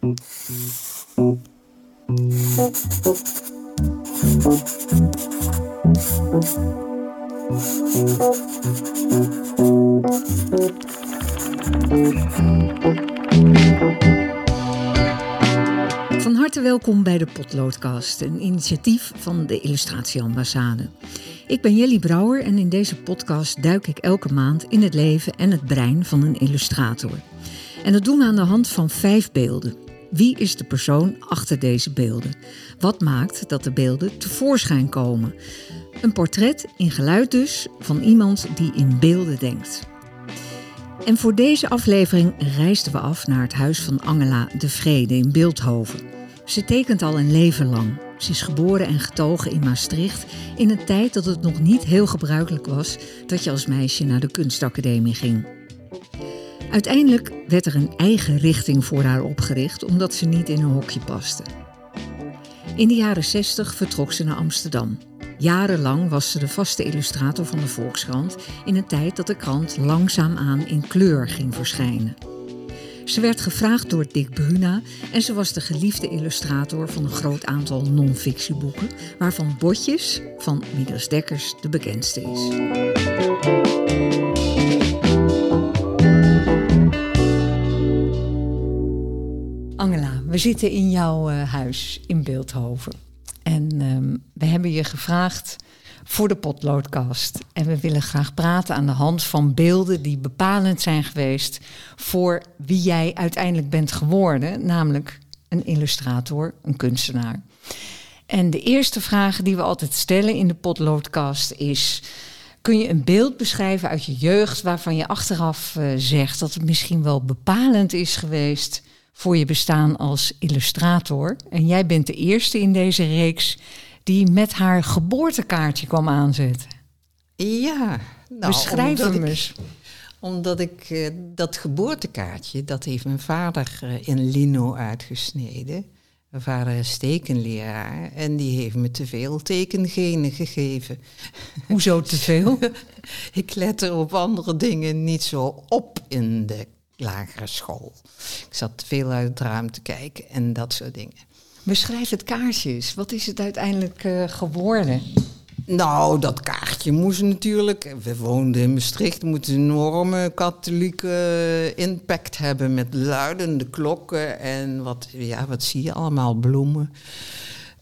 Van harte welkom bij de Potloodcast, een initiatief van de Illustratieambassade. Ik ben Jelly Brouwer en in deze podcast duik ik elke maand in het leven en het brein van een illustrator. En dat doen we aan de hand van vijf beelden. Wie is de persoon achter deze beelden? Wat maakt dat de beelden tevoorschijn komen? Een portret in geluid dus van iemand die in beelden denkt. En voor deze aflevering reisden we af naar het huis van Angela de Vrede in Beeldhoven. Ze tekent al een leven lang. Ze is geboren en getogen in Maastricht in een tijd dat het nog niet heel gebruikelijk was dat je als meisje naar de kunstacademie ging. Uiteindelijk werd er een eigen richting voor haar opgericht omdat ze niet in een hokje paste. In de jaren 60 vertrok ze naar Amsterdam. Jarenlang was ze de vaste illustrator van de Volkskrant in een tijd dat de krant langzaamaan in kleur ging verschijnen. Ze werd gevraagd door Dick Bruna en ze was de geliefde illustrator van een groot aantal non-fictieboeken, waarvan Botjes van Midas Dekkers de bekendste is. Angela, we zitten in jouw uh, huis in Beeldhoven. En um, we hebben je gevraagd voor de potloodkast. En we willen graag praten aan de hand van beelden die bepalend zijn geweest voor wie jij uiteindelijk bent geworden, namelijk een illustrator, een kunstenaar. En de eerste vraag die we altijd stellen in de potloodkast is: kun je een beeld beschrijven uit je jeugd waarvan je achteraf uh, zegt dat het misschien wel bepalend is geweest voor je bestaan als illustrator? En jij bent de eerste in deze reeks die met haar geboortekaartje kwam aanzetten. Ja, nou, beschrijf hem eens. Omdat ik uh, dat geboortekaartje, dat heeft mijn vader uh, in lino uitgesneden. Mijn vader is tekenleraar en die heeft me te veel tekengenen gegeven. Hoezo te veel? ik let er op andere dingen niet zo op in de lagere school. Ik zat veel uit het raam te kijken en dat soort dingen. Beschrijf het kaartje eens. Wat is het uiteindelijk uh, geworden? Nou, dat kaartje moest natuurlijk. We woonden in Maastricht, moet een enorme katholieke impact hebben met luidende klokken en wat, ja, wat zie je allemaal? Bloemen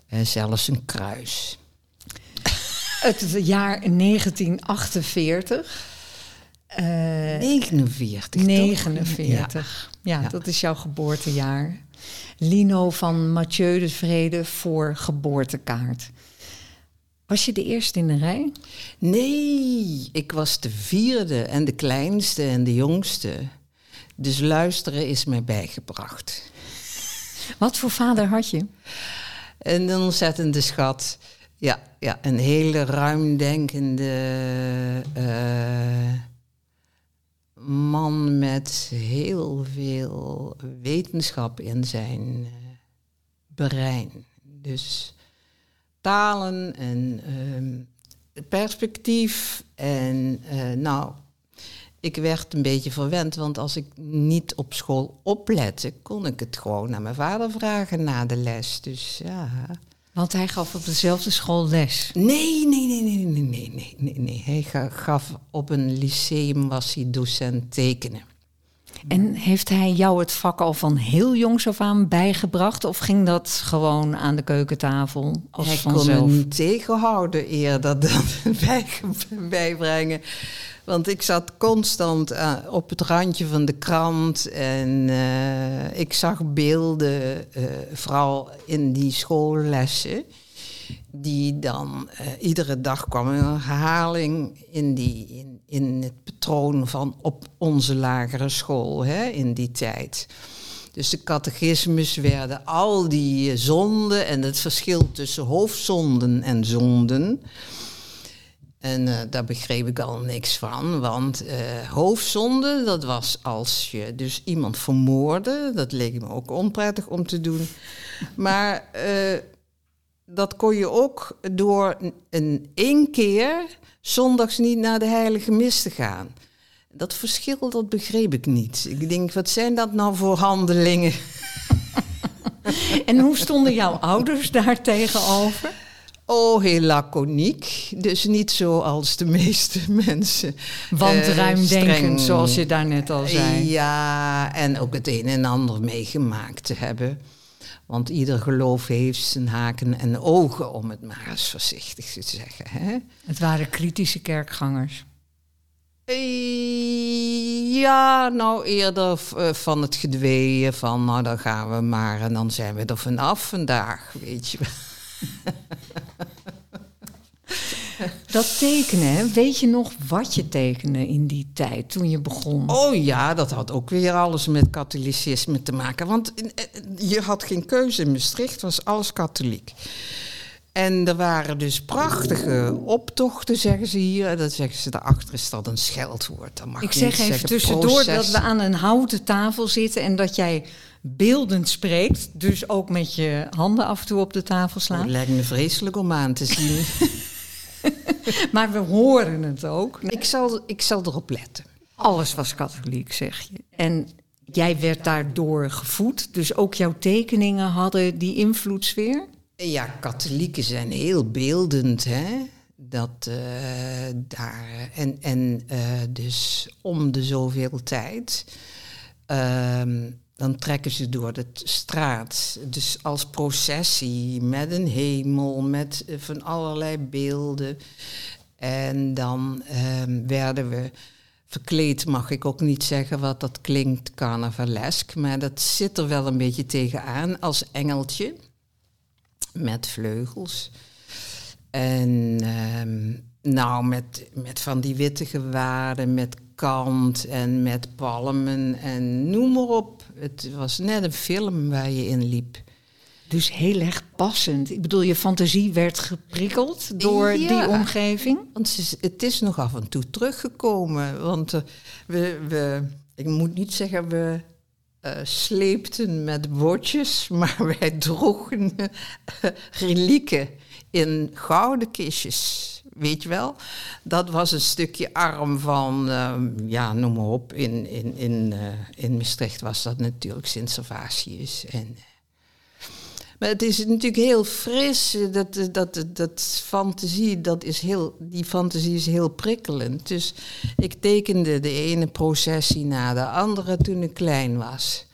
en zelfs een kruis. Het jaar 1948. Uh, 49. 49. Ja, ja, dat is jouw geboortejaar. Lino van Mathieu de Vrede voor geboortekaart. Was je de eerste in de rij? Nee, ik was de vierde en de kleinste en de jongste. Dus luisteren is mij bijgebracht. Wat voor vader had je? Een ontzettende schat. Ja, ja een hele ruimdenkende uh, man met heel veel wetenschap in zijn uh, brein. Dus talen en uh, perspectief. En uh, nou, ik werd een beetje verwend, want als ik niet op school oplette, kon ik het gewoon naar mijn vader vragen na de les. Dus ja. Want hij gaf op dezelfde school les. Nee, nee, nee, nee, nee, nee, nee, nee. Hij gaf op een lyceum was hij docent tekenen. En heeft hij jou het vak al van heel jongs af aan bijgebracht? Of ging dat gewoon aan de keukentafel als hij vanzelf? Kon me niet tegenhouden eerder dan bij, bijbrengen. Want ik zat constant uh, op het randje van de krant en uh, ik zag beelden, uh, vooral in die schoollessen, die dan iedere dag kwam een herhaling in, die, in, in het patroon van op onze lagere school hè, in die tijd. Dus de catechismus werden al die zonden en het verschil tussen hoofdzonden en zonden. En uh, daar begreep ik al niks van, want uh, hoofdzonde, dat was als je dus iemand vermoorde. Dat leek me ook onprettig om te doen. Maar dat kon je ook door een één keer zondags niet naar de heilige mis te gaan. Dat verschil, dat begreep ik niet. Ik denk, wat zijn dat nou voor handelingen? en hoe stonden jouw ouders daar tegenover? Oh, heel laconiek. Dus niet zoals de meeste mensen. Want uh, ruimdenkend, zoals je daarnet al zei. Ja, en ook het een en ander meegemaakt te hebben. Want ieder geloof heeft zijn haken en ogen, om het maar eens voorzichtig te zeggen. Hè? Het waren kritische kerkgangers. Ja, nou eerder van het gedweeën van, nou dan gaan we maar en dan zijn we er vanaf vandaag, weet je wel. Dat tekenen, weet je nog wat je tekende in die tijd toen je begon? Oh ja, dat had ook weer alles met katholicisme te maken. Want je had geen keuze in Maastricht, was alles katholiek. En er waren dus prachtige optochten, zeggen ze hier. Dat zeggen ze daarachter is dat een scheldwoord. Dat mag Ik zeg even tussendoor proces. dat we aan een houten tafel zitten en dat jij beeldend spreekt. Dus ook met je handen af en toe op de tafel slaan. Het lijkt me vreselijk om aan te zien. maar we horen het ook. Ik zal, ik zal erop letten. Alles was katholiek, zeg je. En jij werd daardoor gevoed. Dus ook jouw tekeningen hadden die invloedssfeer? Ja, katholieken zijn heel beeldend, hè. Dat uh, daar. En, en uh, dus om de zoveel tijd. Uh, dan trekken ze door de straat. Dus als processie, met een hemel, met van allerlei beelden. En dan ehm, werden we verkleed, mag ik ook niet zeggen wat dat klinkt carnavalesk, maar dat zit er wel een beetje tegenaan als engeltje met vleugels. En ehm, nou, met, met van die witte gewaden, met kant en met palmen en noem maar op. Het was net een film waar je in liep. Dus heel erg passend. Ik bedoel, je fantasie werd geprikkeld door die omgeving? Want het is nog af en toe teruggekomen. Want uh, we, we, ik moet niet zeggen we uh, sleepten met bordjes, maar wij droegen uh, relieken in gouden kistjes weet je wel. Dat was een stukje arm van, uh, ja, noem maar op. In, in, in, uh, in Maastricht was dat natuurlijk Sint-Servatius. En, maar het is natuurlijk heel fris, dat, dat, dat fantasie, dat is heel, die fantasie is heel prikkelend. Dus ik tekende de ene processie na de andere toen ik klein was.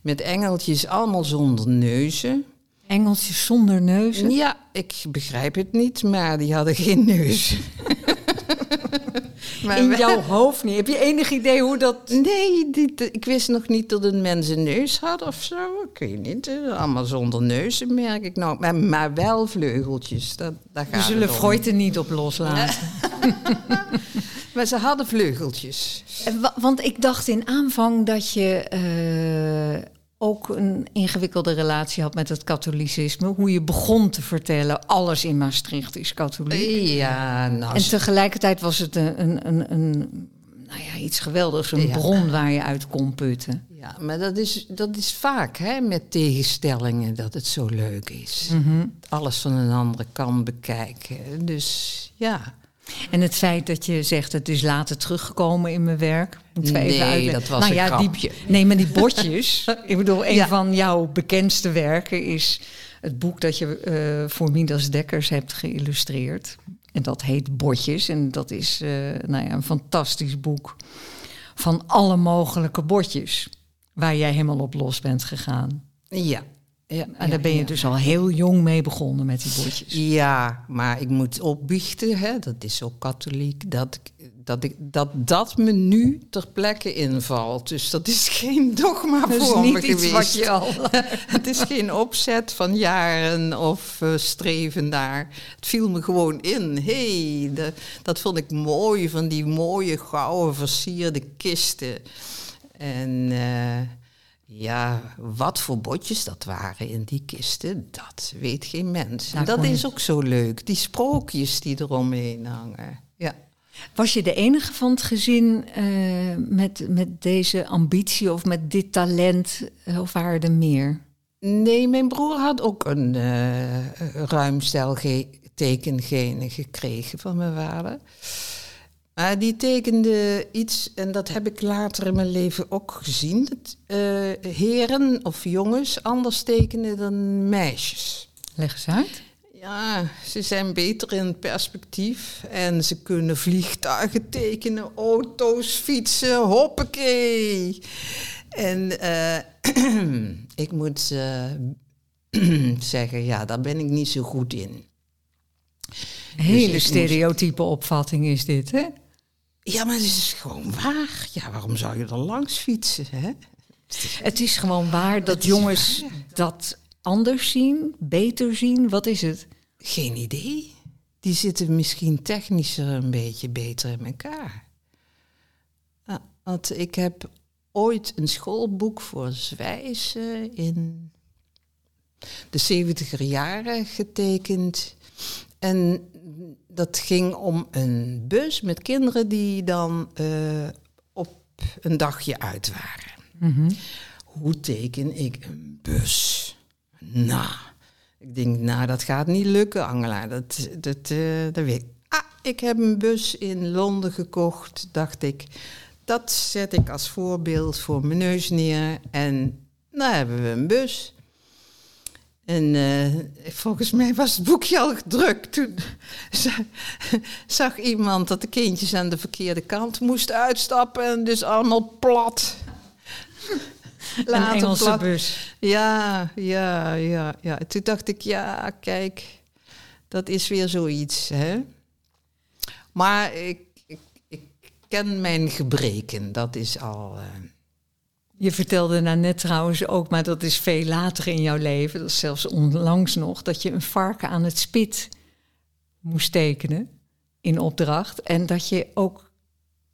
Met engeltjes allemaal zonder neuzen. Engeltjes zonder neuzen? Ja, ik begrijp het niet, maar die hadden geen neus. maar In jouw hoofd niet? Heb je enig idee hoe dat... Nee, ik wist nog niet dat een mens een neus had of zo. Ik weet niet, allemaal zonder neuzen merk ik nou. Maar, maar wel vleugeltjes, dat, dat We zullen Freud er niet op loslaten. maar ze hadden vleugeltjes. Want ik dacht in aanvang dat je... Uh, ook een ingewikkelde relatie had met het katholicisme. Hoe je begon te vertellen, alles in Maastricht is katholiek. Ja, nou, en tegelijkertijd was het een, een, een, een nou ja, iets geweldigs, een bron waar je uit kon putten. Ja, maar dat is, dat is vaak hè, met tegenstellingen dat het zo leuk is. Mhm. Alles van een andere kant bekijken. Dus ja. En het feit dat je zegt, het is later teruggekomen in mijn werk. nee, dat was nou, een ja. Die, nee, maar die bordjes. ik bedoel, een van jouw bekendste werken is het boek dat je uh, voor Midas Dekkers hebt geïllustreerd. En dat heet Bordjes. En dat is uh, nou ja, een fantastisch boek van alle mogelijke bordjes. Waar jij helemaal op los bent gegaan. Ja, ja, en daar ben je dus al heel jong mee begonnen met die bordjes. Ja, maar ik moet opbiechten, hè, dat is ook katholiek, dat, dat, ik, dat dat me nu ter plekke invalt. Dus dat is geen dogma dat voor is me niet iets geweest. Wat je al... het is geen opzet van jaren of uh, streven daar. Het viel me gewoon in. hey, de, dat vond ik mooi, van die mooie gouden versierde kisten. En... Uh, ja, wat voor botjes dat waren in die kisten, dat weet geen mens. En dat is ook zo leuk, die sprookjes die eromheen hangen. Ja. Was je de enige van het gezin uh, met, met deze ambitie of met dit talent, uh, of waren er meer? Nee, mijn broer had ook een uh, ruim stel tekengenen gekregen van mijn vader. Maar die tekende iets, en dat heb ik later in mijn leven ook gezien. Dat eh, heren of jongens anders tekenen dan meisjes. Leg eens uit. Ja, ze zijn beter in perspectief en ze kunnen vliegtuigen tekenen, auto's, fietsen, hoppakee. En eh, ik moet eh, zeggen, ja, daar ben ik niet zo goed in. Hele Dus stereotype opvatting is dit, hè? Ja, maar het is gewoon waar. Ja, waarom zou je er langs fietsen, hè? Het is gewoon waar dat jongens waar. dat anders zien, beter zien. Wat is het? Geen idee. Die zitten misschien technischer een beetje beter in elkaar. Ja, want ik heb ooit een schoolboek voor zwijzen in de 70er jaren getekend. En dat ging om een bus met kinderen die dan eh, op een dagje uit waren. Mhm. Hoe teken ik een bus? Nou, ik denk, nou, dat gaat niet lukken, Angela. Dat, dat, dat weet ik. Ah, ik heb een bus in Londen gekocht, dacht ik. Dat zet ik als voorbeeld voor mijn neus neer. En nou hebben we een bus. En eh, volgens mij was het boekje al gedrukt. Toen za- zag iemand dat de kindjes aan de verkeerde kant moesten uitstappen. En dus allemaal plat. Een Later Engelse plat. bus. Ja, ja, ja, ja. Toen dacht ik, ja, kijk, dat is weer zoiets, hè. Maar ik, ik, ik ken mijn gebreken, dat is al... eh, Je vertelde nou net trouwens ook, maar dat is veel later in jouw leven, dat is zelfs onlangs nog, dat je een varken aan het spit moest tekenen in opdracht. En dat je ook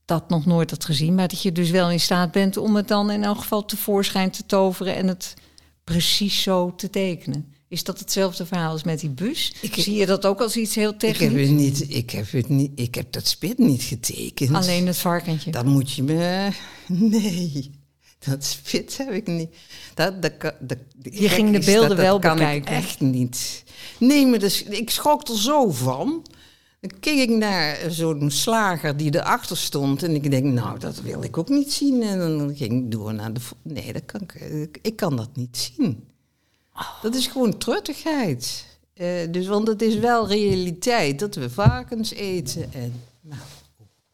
dat nog nooit had gezien, maar dat je dus wel in staat bent om het dan in elk geval tevoorschijn te toveren en het precies zo te tekenen. Is dat hetzelfde verhaal als met die bus? Ik- Zie je dat ook als iets heel ik, heb technisch? het niet, ik, heb het niet, ik heb dat spit niet getekend. Alleen het varkentje. Dat moet je me... Nee, dat spit heb ik niet. Dat, dat, kan- dat, Je ging de beelden wel kan bekijken. Ik echt niet. Nee, maar dus, ik schrok er zo van. Dan keek ik naar zo'n slager die erachter stond. En ik denk, nou, dat wil ik ook niet zien. En dan ging ik door naar de... Nee, dat kan ik, ik, kan dat niet zien. Dat is gewoon truttigheid. Eh, dus, want het is wel realiteit dat we varkens eten. En,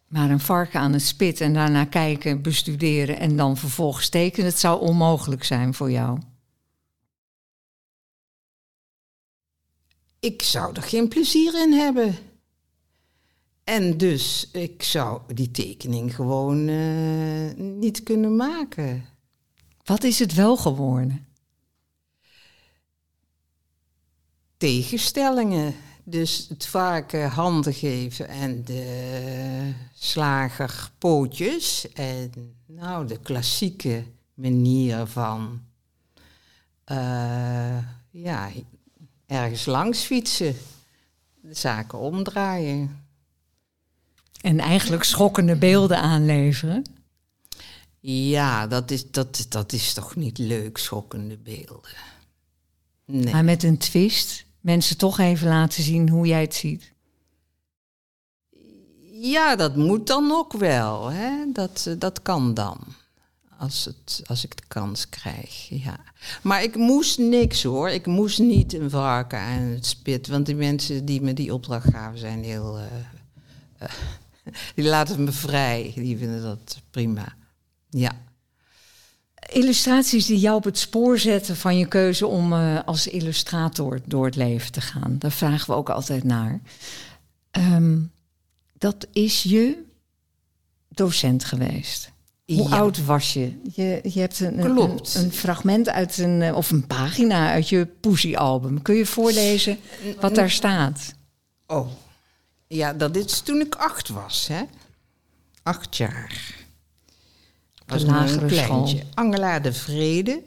Maar een varken aan het spit en daarna kijken, bestuderen en dan vervolgens tekenen, het zou onmogelijk zijn voor jou. ik zou er geen plezier in hebben. En dus, ik zou die tekening gewoon eh, niet kunnen maken. Wat is het wel geworden? Tegenstellingen. Dus het varken handen geven en de slager pootjes. En nou, de klassieke manier van eh, ja, ergens langs fietsen. De zaken omdraaien. En eigenlijk schokkende beelden aanleveren. Ja, dat is, dat, dat is toch niet leuk, schokkende beelden. Nee. Maar met een twist. Mensen toch even laten zien hoe jij het ziet. Ja, dat moet dan ook wel. Hè? Dat, eh, dat kan dan. Als, het, als ik de kans krijg, ja. Maar ik moest niks hoor. Ik moest niet een varken aan het spit. Want die mensen die me die opdracht gaven zijn heel... eh, eh, die laten me vrij. Die vinden dat prima. Ja. Illustraties die jou op het spoor zetten van je keuze om eh, als illustrator door het leven te gaan. Daar vragen we ook altijd naar. Ehm, dat is je docent geweest. Hoe Ja. oud was je? Je, je hebt een, een, Klopt. een, een fragment uit een, eh, of een pagina uit je Poesie-album. Kun je voorlezen wat daar staat? Oh, ja, dat is toen ik acht was, hè? Acht jaar. Was nog lagere een kleintje. school. Angela de Vrede,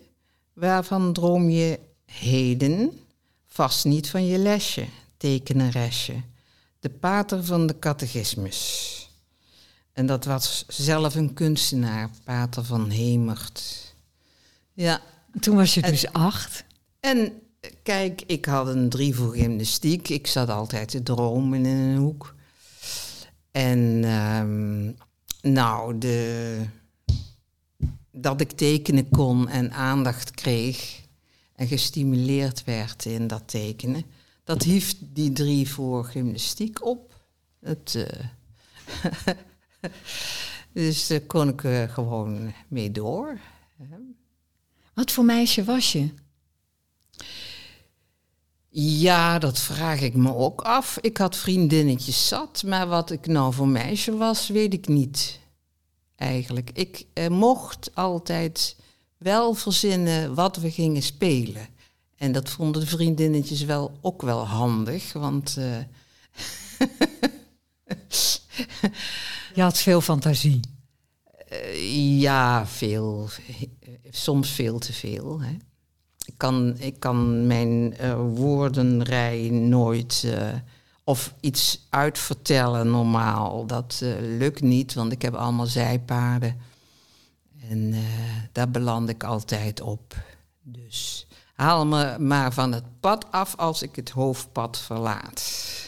waarvan droom je heden? Vast niet van je lesje, tekenaresje. De pater van de catechismus. En dat was zelf een kunstenaar, pater van Hemert. Ja, Toen was je dus acht. en kijk, ik had een drie voor gymnastiek. Ik zat altijd te dromen in een hoek. En ehm, nou, de, dat ik tekenen kon en aandacht kreeg en gestimuleerd werd in dat tekenen, dat hief die drie voor gymnastiek op. Het, uh, dus daar kon ik uh, gewoon mee door. Wat voor meisje was je? Ja, dat vraag ik me ook af. Ik had vriendinnetjes zat, maar wat ik nou voor meisje was, weet ik niet. Eigenlijk. Ik eh, mocht altijd wel verzinnen wat we gingen spelen. En dat vonden de vriendinnetjes wel ook wel handig, want. Uh, Je had veel fantasie. Uh, ja, veel. Soms veel te veel. Hè ik kan, ik kan mijn uh, woordenrij nooit of iets uitvertellen normaal. Dat uh, lukt niet, want ik heb allemaal zijpaden. En daar beland ik altijd op. Dus haal me maar van het pad af als ik het hoofdpad verlaat.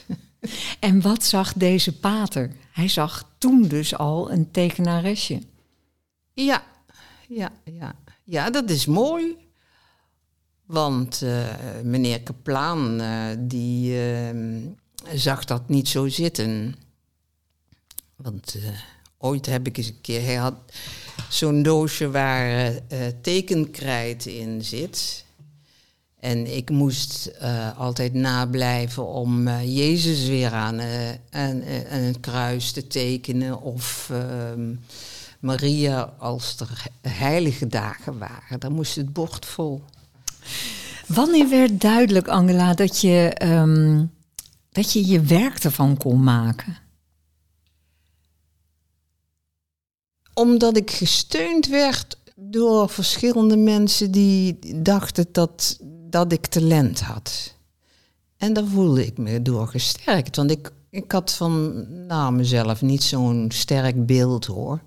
En wat zag deze pater? Hij zag toen dus al een tekenaresje. Ja, ja, ja. Ja, dat is mooi. Want uh, meneer Kaplaan, uh, die uh, zag dat niet zo zitten. Want ooit heb ik eens een keer, hij had zo'n doosje waar tekenkrijt in zit. En ik moest altijd nablijven om Jezus weer aan, aan, het kruis te tekenen. Of ehm, Maria als er heilige dagen waren. Dan moest het bord vol. Wanneer werd duidelijk, Angela, dat je, um, dat je je werk ervan kon maken? Omdat ik gesteund werd door verschillende mensen die dachten dat, dat ik talent had. En daar voelde ik me door gesterkt. Want ik, ik had van nou, mezelf niet zo'n sterk beeld hoor.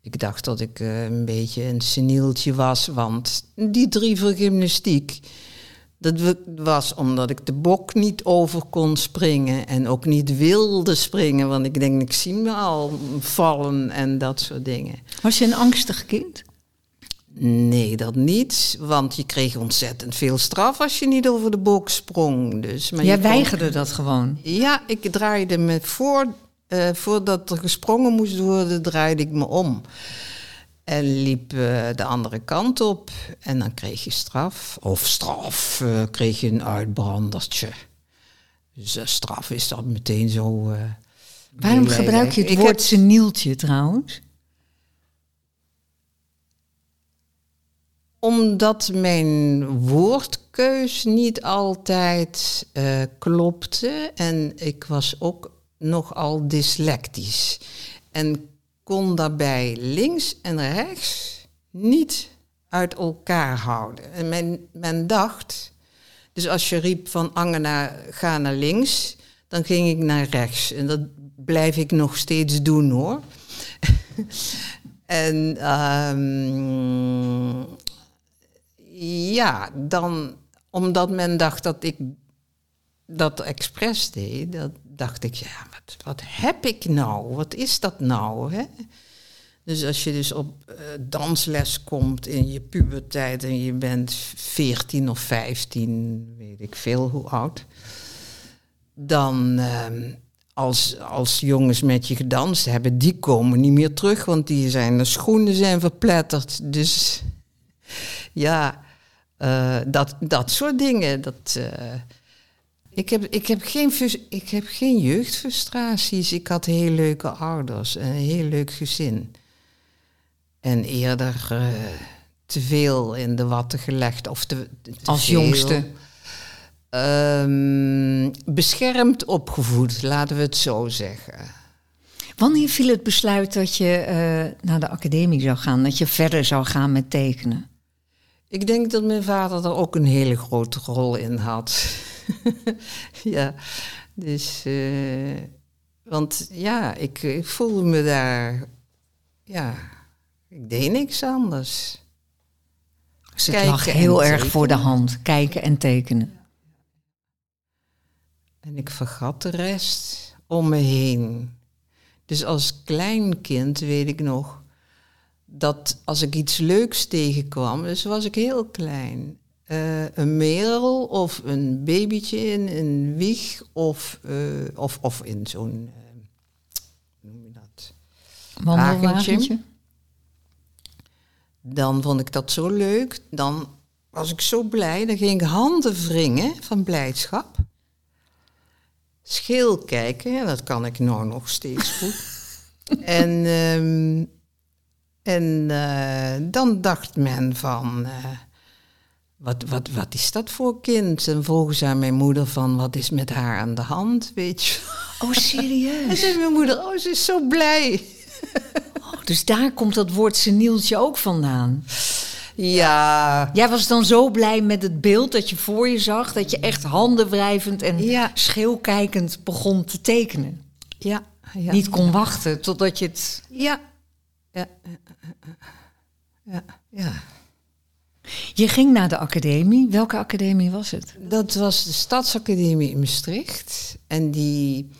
Ik dacht dat ik uh, een beetje een senieltje was, want die drie voor gymnastiek, dat was omdat ik de bok niet over kon springen en ook niet wilde springen, want ik denk, ik zie me al vallen en dat soort dingen. Was je een angstig kind? Nee, dat niet, want je kreeg ontzettend veel straf als je niet over de bok sprong. Dus, maar Jij weigerde dat gewoon? Ja, ik draaide me voor uh, voordat er gesprongen moest worden, draaide ik me om. En liep uh, de andere kant op. En dan kreeg je straf. Of straf, uh, kreeg je een uitbrandertje. Dus straf is dat meteen zo... Waarom gebruik je het ik woord heb... senieltje trouwens? Omdat mijn woordkeus niet altijd klopte. En ik was ook nogal dyslectisch. En kon daarbij links en rechts niet uit elkaar houden. En men, men dacht, dus als je riep van Angena, ga naar links, dan ging ik naar rechts. En dat blijf ik nog steeds doen hoor. en um, ja, dan, omdat men dacht dat ik dat expres deed, dat dacht ik, ja, wat, heb ik nou? Wat is dat nou? Hè? Dus als je dus op uh, dansles komt in je puberteit en je bent 14 of 15, weet ik veel hoe oud, dan uh, als, als jongens met je gedanst hebben, die komen niet meer terug, want die zijn, de schoenen zijn verpletterd. Dus ja, uh, dat, dat soort dingen, dat... Ik heb, ik, heb geen, ik heb geen jeugdfrustraties. Ik had heel leuke ouders en een heel leuk gezin. En eerder uh, te veel in de watten gelegd. Of te, Als jongste? Um, beschermd opgevoed, laten we het zo zeggen. Wanneer viel het besluit dat je uh, naar de academie zou gaan, dat je verder zou gaan met tekenen? Ik denk dat mijn vader er ook een hele grote rol in had. ja, dus, uh, want ja, ik, ik voelde me daar, ja, ik deed niks anders. Dus het lag heel erg voor de hand, kijken en tekenen. En ik vergat de rest om me heen. Dus als klein kind weet ik nog dat als ik iets leuks tegenkwam, dus was ik heel klein, eh, een merel of een babytje in een wieg of, eh, of, of in zo'n, uh, hoe noem je dat? Wandelwagentje. Dan vond ik dat zo leuk. Dan was ik zo blij. Dan ging ik handen wringen van blijdschap. Scheel kijken, dat kan ik nou nog steeds goed. en ehm, en dan dacht men van wat, wat, wat is dat voor kind? En vroegen ze aan mijn moeder van, wat is met haar aan de hand, weet je? Oh, serieus? En zei mijn moeder, oh, ze is zo blij. Oh, dus daar komt dat woord senieltje ook vandaan? Ja. Jij was dan zo blij met het beeld dat je voor je zag... dat je echt handenwrijvend en ja. schreeuwkijkend begon te tekenen. Ja, ja. Niet kon wachten totdat je het... Ja. Ja. Ja. ja. Je ging naar de academie. Welke academie was het? Dat was de Stadsacademie in Maastricht. En die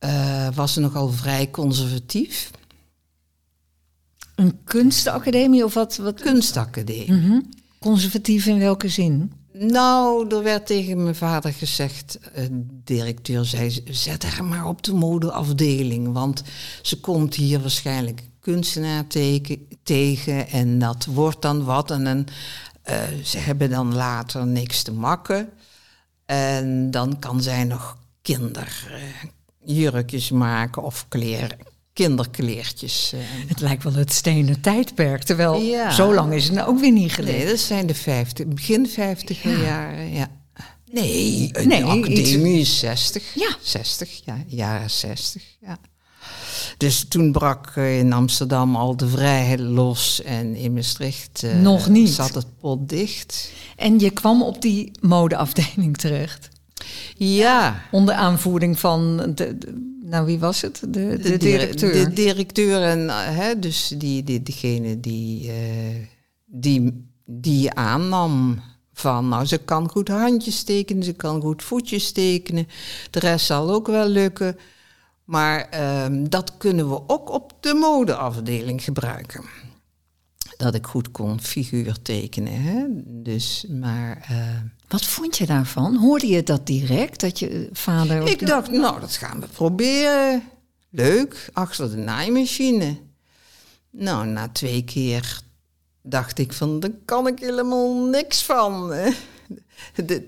uh, was nogal vrij conservatief. Een kunstacademie of wat? wat? Kunstacademie. Mm -hmm. Conservatief in welke zin? Nou, er werd tegen mijn vader gezegd, uh, directeur zei, zet haar maar op de modeafdeling, want ze komt hier waarschijnlijk kunstenaar teken, tegen en dat wordt dan wat. En dan, uh, ze hebben dan later niks te makken. En dan kan zij nog kinderjurkjes uh, maken of kleren, kinderkleertjes. Uh. Het lijkt wel het stenen tijdperk, terwijl ja. zo lang is het nou ook weer niet geleden. Nee, dat zijn de 50, begin 50 ja. jaren, ja. Nee, nee de academie is 60. Ja. 60, ja, jaren 60, ja. Dus toen brak in Amsterdam al de vrijheid los en in Maastricht uh, Nog niet. zat het pot dicht. En je kwam op die modeafdeling terecht? Ja. Onder aanvoering van, de, de, nou wie was het? De, de, directeur. De directeur en hè, dus die, die, degene die, uh, die, die aannam van, nou ze kan goed handjes tekenen, ze kan goed voetjes tekenen, de rest zal ook wel lukken. Maar um, dat kunnen we ook op de modeafdeling gebruiken. Dat ik goed kon figuur tekenen. Hè? Dus, maar, uh, Wat vond je daarvan? Hoorde je dat direct? Dat je vader. Ik dacht, nou, dat gaan we proberen. Leuk, achter de naaimachine. Nou, na twee keer dacht ik van, daar kan ik helemaal niks van.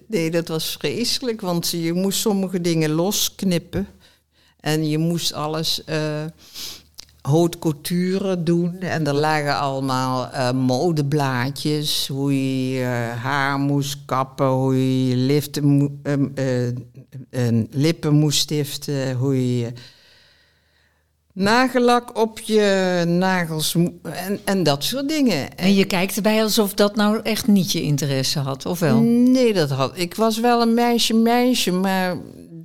Nee, dat was vreselijk, want je moest sommige dingen losknippen. En je moest alles uh, haute couture doen. En er lagen allemaal uh, modeblaadjes. Hoe je uh, haar moest kappen. Hoe je liften, lippen moest stiften. Hoe je nagellak op je nagels en, en dat soort dingen. En je kijkt erbij alsof dat nou echt niet je interesse had, of wel? Nee, dat had. Ik was wel een meisje, meisje, maar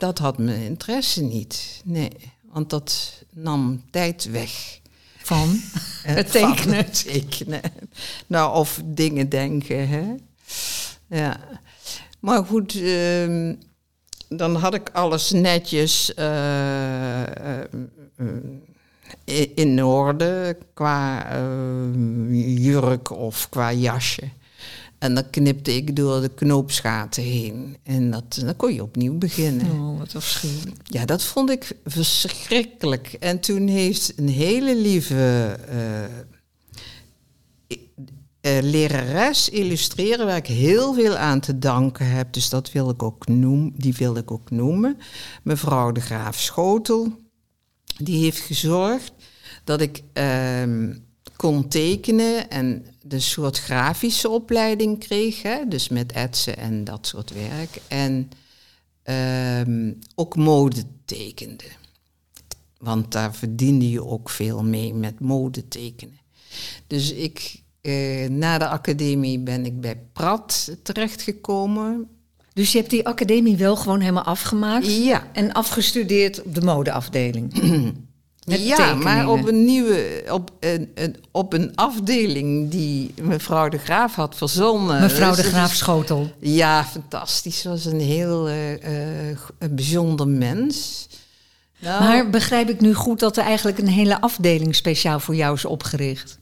dat had mijn interesse niet. Nee, want dat nam tijd weg. Van het tekenen. Van het tekenen. Nou, of dingen denken, hè. Ja. Maar goed, uh, dan had ik alles netjes uh, uh, in orde qua jurk of qua jasje. En dan knipte ik door de knoopsgaten heen. En dat, dan kon je opnieuw beginnen. Oh, wat afschuwelijk. Ja, dat vond ik verschrikkelijk. En toen heeft een hele lieve uh, uh, lerares illustreren... waar ik heel veel aan te danken heb. Dus dat wil ik ook noemen, die wil ik ook noemen. Mevrouw de Graaf Schotel. Die heeft gezorgd dat ik... Uh, kon tekenen en de soort grafische opleiding kreeg, hè, dus met etsen en dat soort werk. En um, ook mode tekende. Want daar verdiende je ook veel mee met mode tekenen. Dus ik, eh, na de academie ben ik bij Prat terechtgekomen. Dus je hebt die academie wel gewoon helemaal afgemaakt? Ja. En afgestudeerd op de modeafdeling? Met ja, maar op een nieuwe, op een, een, op een afdeling die mevrouw de Graaf had verzonnen. Mevrouw de Graaf Schotel. Ja, fantastisch. Ze was een heel uh, uh, een bijzonder mens. Nou, Maar begrijp ik nu goed dat er eigenlijk een hele afdeling speciaal voor jou is opgericht?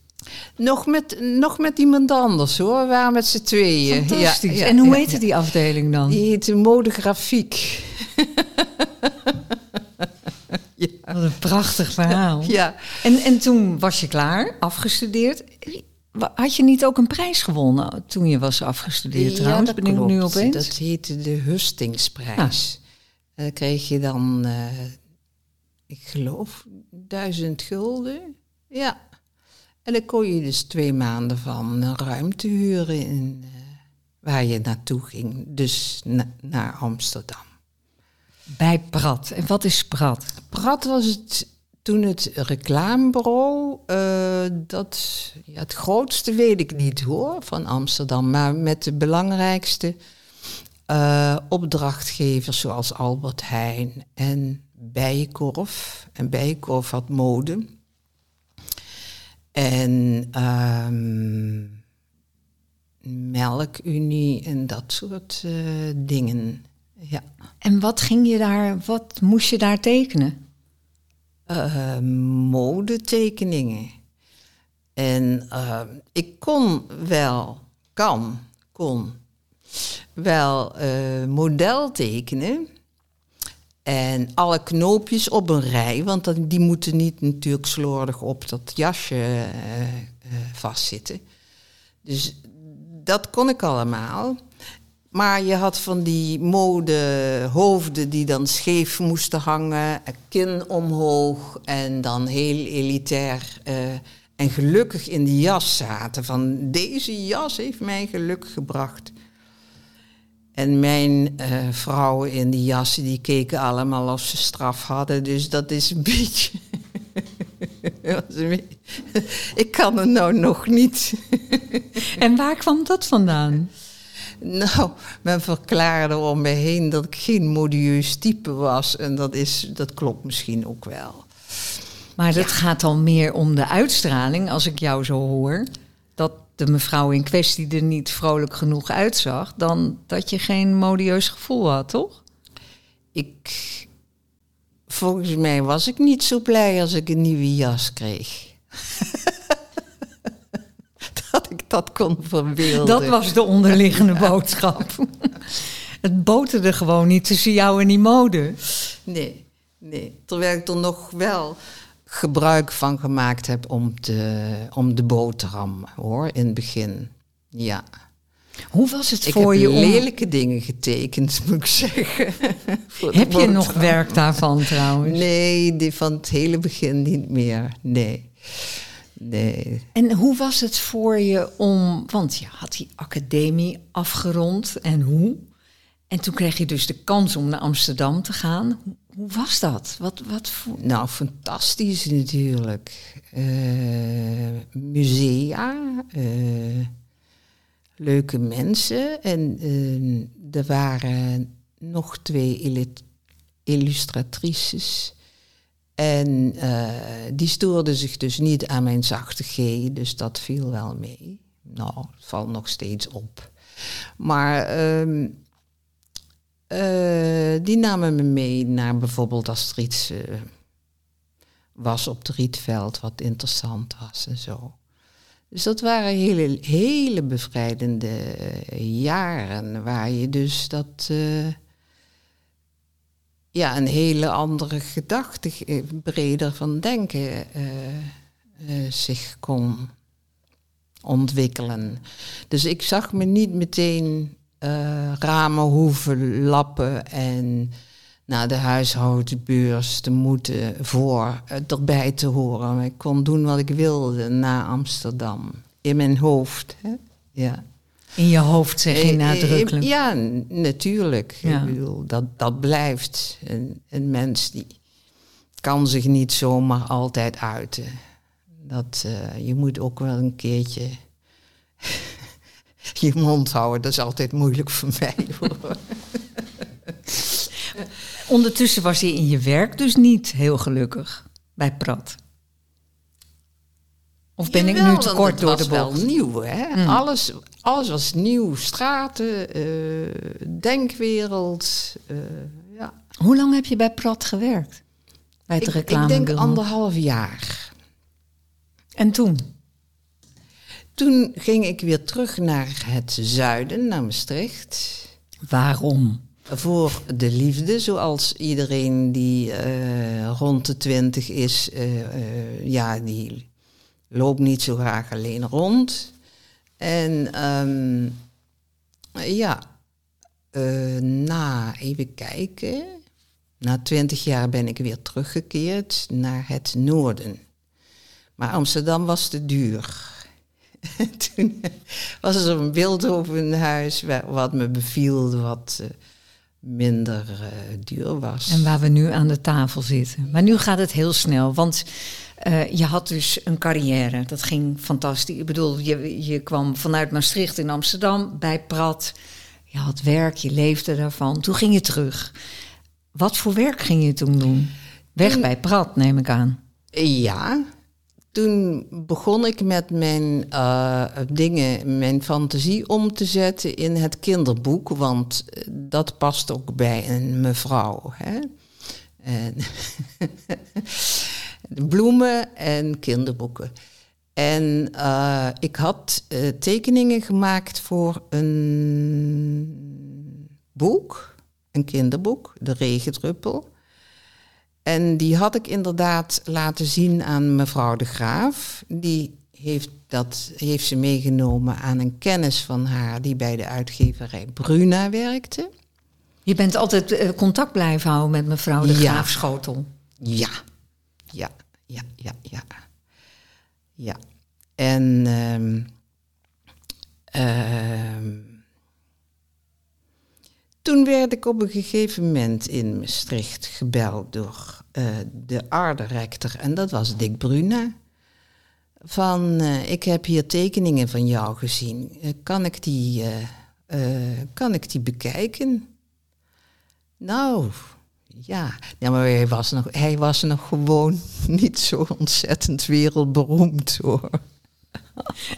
nog, met, nog met iemand anders hoor. We waren met z'n tweeën. Fantastisch. Ja, ja, en hoe heette ja. die afdeling dan? Die heette modegrafiek. Wat een prachtig verhaal. Ja. En, en toen was je klaar, afgestudeerd. Had je niet ook een prijs gewonnen toen je was afgestudeerd trouwens? dat ben ik nu opeens? Dat heette de Hustingsprijs. En dan kreeg je dan, eh, ik geloof, duizend gulden. Ja. En dan kon je dus twee maanden van een ruimte huren in, eh, waar je naartoe ging. Dus na- naar Amsterdam. Bij Prat. En wat is Prat? Prat was het toen het reclamebureau. eh, dat, ja, het grootste weet ik niet hoor, van Amsterdam. Maar met de belangrijkste eh, opdrachtgevers zoals Albert Heijn en Bijenkorf. En Bijenkorf had mode. En ehm, Melkunie en dat soort eh, dingen. Ja. En wat ging je daar, wat moest je daar tekenen? eh, modetekeningen. En eh, ik kon wel, kan, kon wel eh, model tekenen. En alle knoopjes op een rij, want die moeten niet natuurlijk slordig op dat jasje vastzitten. Dus dat kon ik allemaal. Maar je had van die modehoofden die dan scheef moesten hangen, kin omhoog en dan heel elitair eh, en gelukkig in die jas zaten. Van deze jas heeft mij geluk gebracht. En mijn eh, vrouwen in die jassen, die keken allemaal of ze straf hadden. Dus dat is een beetje- ik kan het nou nog niet. En waar kwam dat vandaan? Nou, men verklaarde om me heen dat ik geen modieus type was. En dat, is, dat klopt misschien ook wel. Maar het gaat dan meer om de uitstraling, als ik jou zo hoor. Dat de mevrouw in kwestie er niet vrolijk genoeg uitzag, dan dat je geen modieus gevoel had, toch? Ik, volgens mij was ik niet zo blij als ik een nieuwe jas kreeg. dat ik kon verbeelden. Dat was de onderliggende boodschap. Het boterde gewoon niet tussen jou en die mode. Nee, nee. Terwijl ik er nog wel gebruik van gemaakt heb om, te, om de boterham, hoor, in het begin. Ja. Hoe was het Ik voor heb je om... lelijke dingen getekend, moet ik zeggen. De Heb je nog werk daarvan trouwens? Nee, die van het hele begin niet meer. Nee. En hoe was het voor je om... Want je had die academie afgerond en hoe? En toen kreeg je dus de kans om naar Amsterdam te gaan. Hoe, was dat? Wat, wat voor... Nou, fantastisch natuurlijk. Eh, musea, eh, leuke mensen. En eh, er waren nog twee illu- illustratrices. En eh, die stoorden zich dus niet aan mijn zachte G, dus dat viel wel mee. Nou, het valt nog steeds op. Maar ehm, eh, die namen me mee naar bijvoorbeeld als er iets was op het Rietveld wat interessant was en zo. Dus dat waren hele, hele bevrijdende jaren waar je dus dat eh, ja, een hele andere gedachte, eh, breder van denken eh, eh, zich kon ontwikkelen. Dus ik zag me niet meteen ramen hoeven lappen en naar de huishoudbeurs te moeten voor erbij te horen. Ik kon doen wat ik wilde na Amsterdam. In mijn hoofd. Hè? Ja. In je hoofd zeg je Eh, eh, nadrukkelijk. Ja, natuurlijk. Ja. Ik bedoel, dat, dat blijft. Een, een mens die kan zich niet zomaar altijd uiten. Dat, eh, je moet ook wel een keertje je mond houden. Dat is altijd moeilijk voor mij. Hoor. Ondertussen was je in je werk dus niet heel gelukkig bij Prat. Of ben ik nu te kort door de bocht? wel nieuw, hè? Mm. Alles, alles was nieuw. Straten, eh, denkwereld. eh, ja. Hoe lang heb je bij Prat gewerkt? Bij het ik, ik denk anderhalf jaar. En toen? Toen ging ik weer terug naar het zuiden, naar Maastricht. Waarom? Voor de liefde, zoals iedereen die eh, rond de twintig is, ja, die loopt niet zo graag alleen rond. En ehm, ja, eh, na, even kijken, na twintig jaar ben ik weer teruggekeerd naar het noorden. Maar Amsterdam was te duur. Toen was er een Beeldhovenhuis wa- wat me beviel, wat eh, minder eh, duur was. En waar we nu aan de tafel zitten. Maar nu gaat het heel snel, want eh, je had dus een carrière. Dat ging fantastisch. Ik bedoel, je, je kwam vanuit Maastricht in Amsterdam bij Prat. Je had werk, je leefde daarvan. Toen ging je terug. Wat voor werk ging je toen doen? Weg Toen- bij Prat, neem ik aan. Ja, toen begon ik met mijn eh, dingen, mijn fantasie om te zetten in het kinderboek, want eh, dat past ook bij een mevrouw. Hè? En bloemen en kinderboeken. En eh, ik had eh, tekeningen gemaakt voor een boek, een kinderboek, De Regendruppel. En die had ik inderdaad laten zien aan mevrouw de Graaf. Die heeft, dat heeft ze meegenomen aan een kennis van haar die bij de uitgeverij Bruna werkte. Je bent altijd eh, contact blijven houden met mevrouw de Ja. Graaf Schotel. Ja, ja, ja, ja, ja. Ja. En ehm, ehm, toen werd ik op een gegeven moment in Maastricht gebeld door eh, de aarderector. En dat was Dick Bruna. Van, eh, ik heb hier tekeningen van jou gezien. Eh, kan, ik die, kan ik die bekijken? Nou, ja. ja, maar hij was, nog, hij was nog gewoon niet zo ontzettend wereldberoemd hoor.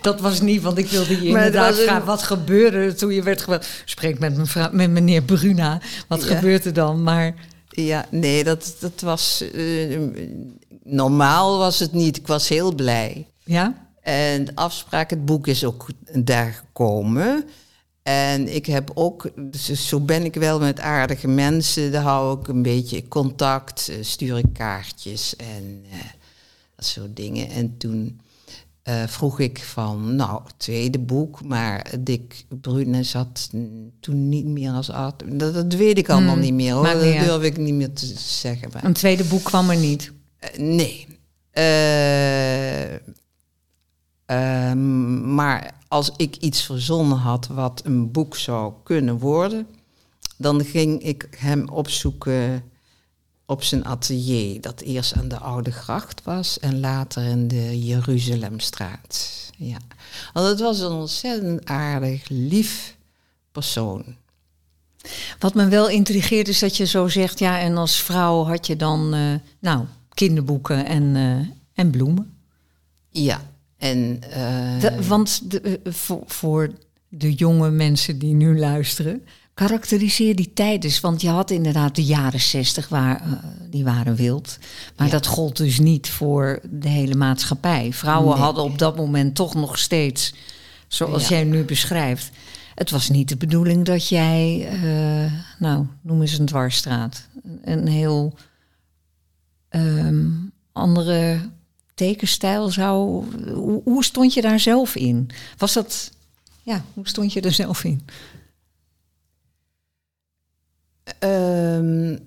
Dat was niet, want ik wilde je inderdaad een- vragen... wat gebeurde toen je werd gebeld? Spreek met, mevrouw, met meneer Bruna. Wat Ja. gebeurt er dan? Maar Ja, nee, dat, dat was. eh, normaal was het niet. Ik was heel blij. ja? En de afspraak, het boek is ook daar gekomen. En ik heb ook, dus zo ben ik wel met aardige mensen, daar hou ik een beetje contact, eh, stuur ik kaartjes en eh, dat soort dingen. En toen eh, vroeg ik van, nou, tweede boek, maar Dick Brune zat toen niet meer als art. Dat, dat weet ik allemaal Hmm, niet meer hoor, dat durf ik niet meer te zeggen. Maar, Een tweede boek kwam er niet. eh, nee. Eh, ehm, maar als ik iets verzonnen had wat een boek zou kunnen worden, dan ging ik hem opzoeken op zijn atelier, dat eerst aan de Oude Gracht was en later in de Jeruzalemstraat. Ja. Want het was een ontzettend aardig, lief persoon. Wat me wel intrigeert is dat je zo zegt... ja, en als vrouw had je dan, eh, nou, kinderboeken en, eh, en bloemen. Ja, en... eh, De- want de, eh, voor, voor de jonge mensen die nu luisteren... karakteriseer die tijd eens. Want je had inderdaad de jaren zestig, waar, eh, die waren wild. Maar Ja. dat gold dus niet voor de hele maatschappij. Vrouwen Nee. hadden op dat moment toch nog steeds... zoals Ja. jij nu beschrijft... Het was niet de bedoeling dat jij, nou, noem eens een dwarsstraat. Een heel ehm, andere tekenstijl zou. Hoe, hoe stond je daar zelf in? Was dat. Ja, hoe stond je er zelf in? Ehm,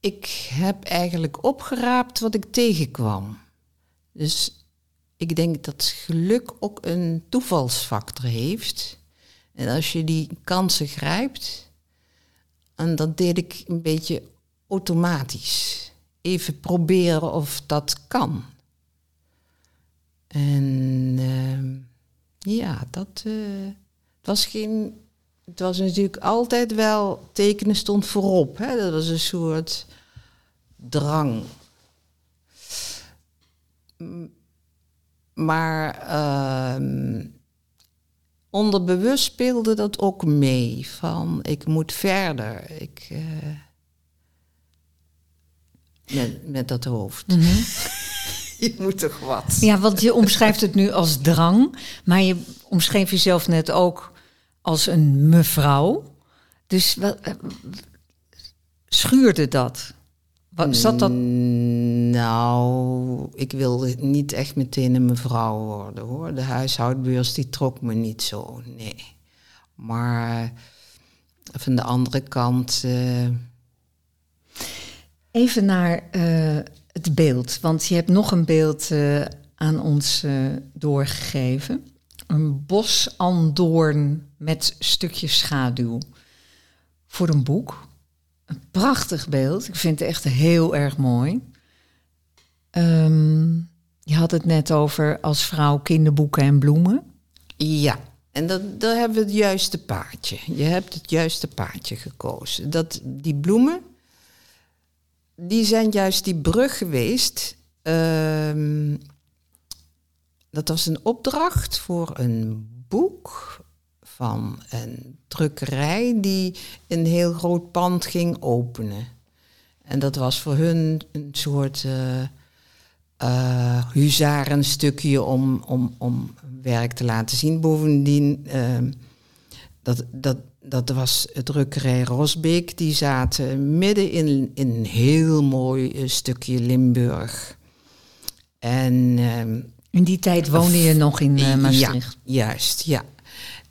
ik heb eigenlijk opgeraapt wat ik tegenkwam. Dus ik denk dat geluk ook een toevalsfactor heeft. En als je die kansen grijpt, en dat deed ik een beetje automatisch. Even proberen of dat kan. En ehm, ja, dat eh, het was geen. Het was natuurlijk altijd wel tekenen stond voorop. Hè? Dat was een soort drang. Maar ehm, onderbewust speelde dat ook mee. Van ik moet verder. Ik, eh, met, met dat hoofd. je moet toch wat. Ja, want je omschrijft het nu als drang, maar je omschreef jezelf net ook als een mevrouw. Dus wat, eh, schuurde dat? Wat, zat dat? Mm, Nou, ik wilde niet echt meteen een mevrouw worden hoor. De huishoudbeurs die trok me niet zo, nee. Maar van de andere kant, eh, Even naar eh, het beeld, want je hebt nog een beeld eh, aan ons eh, doorgegeven. Een bos andoorn met stukjes schaduw. Voor een boek. Een prachtig beeld. Ik vind het echt heel erg mooi. Ehm, je had het net over als vrouw kinderboeken en bloemen. ja. En dat, daar hebben we het juiste paadje. Je hebt het juiste paadje gekozen. Dat, die bloemen, die zijn juist die brug geweest. Ehm, dat was een opdracht voor een boek van een drukkerij die een heel groot pand ging openen. En dat was voor hun een soort eh eh, huzarenstukje om, om, om werk te laten zien. Bovendien, ehm, dat, dat, dat was het drukkerij Rosbeek. Die zaten midden in, in een heel mooi eh, stukje Limburg. En ehm, In die tijd woonde je nog in eh, Maastricht. ja, juist, ja.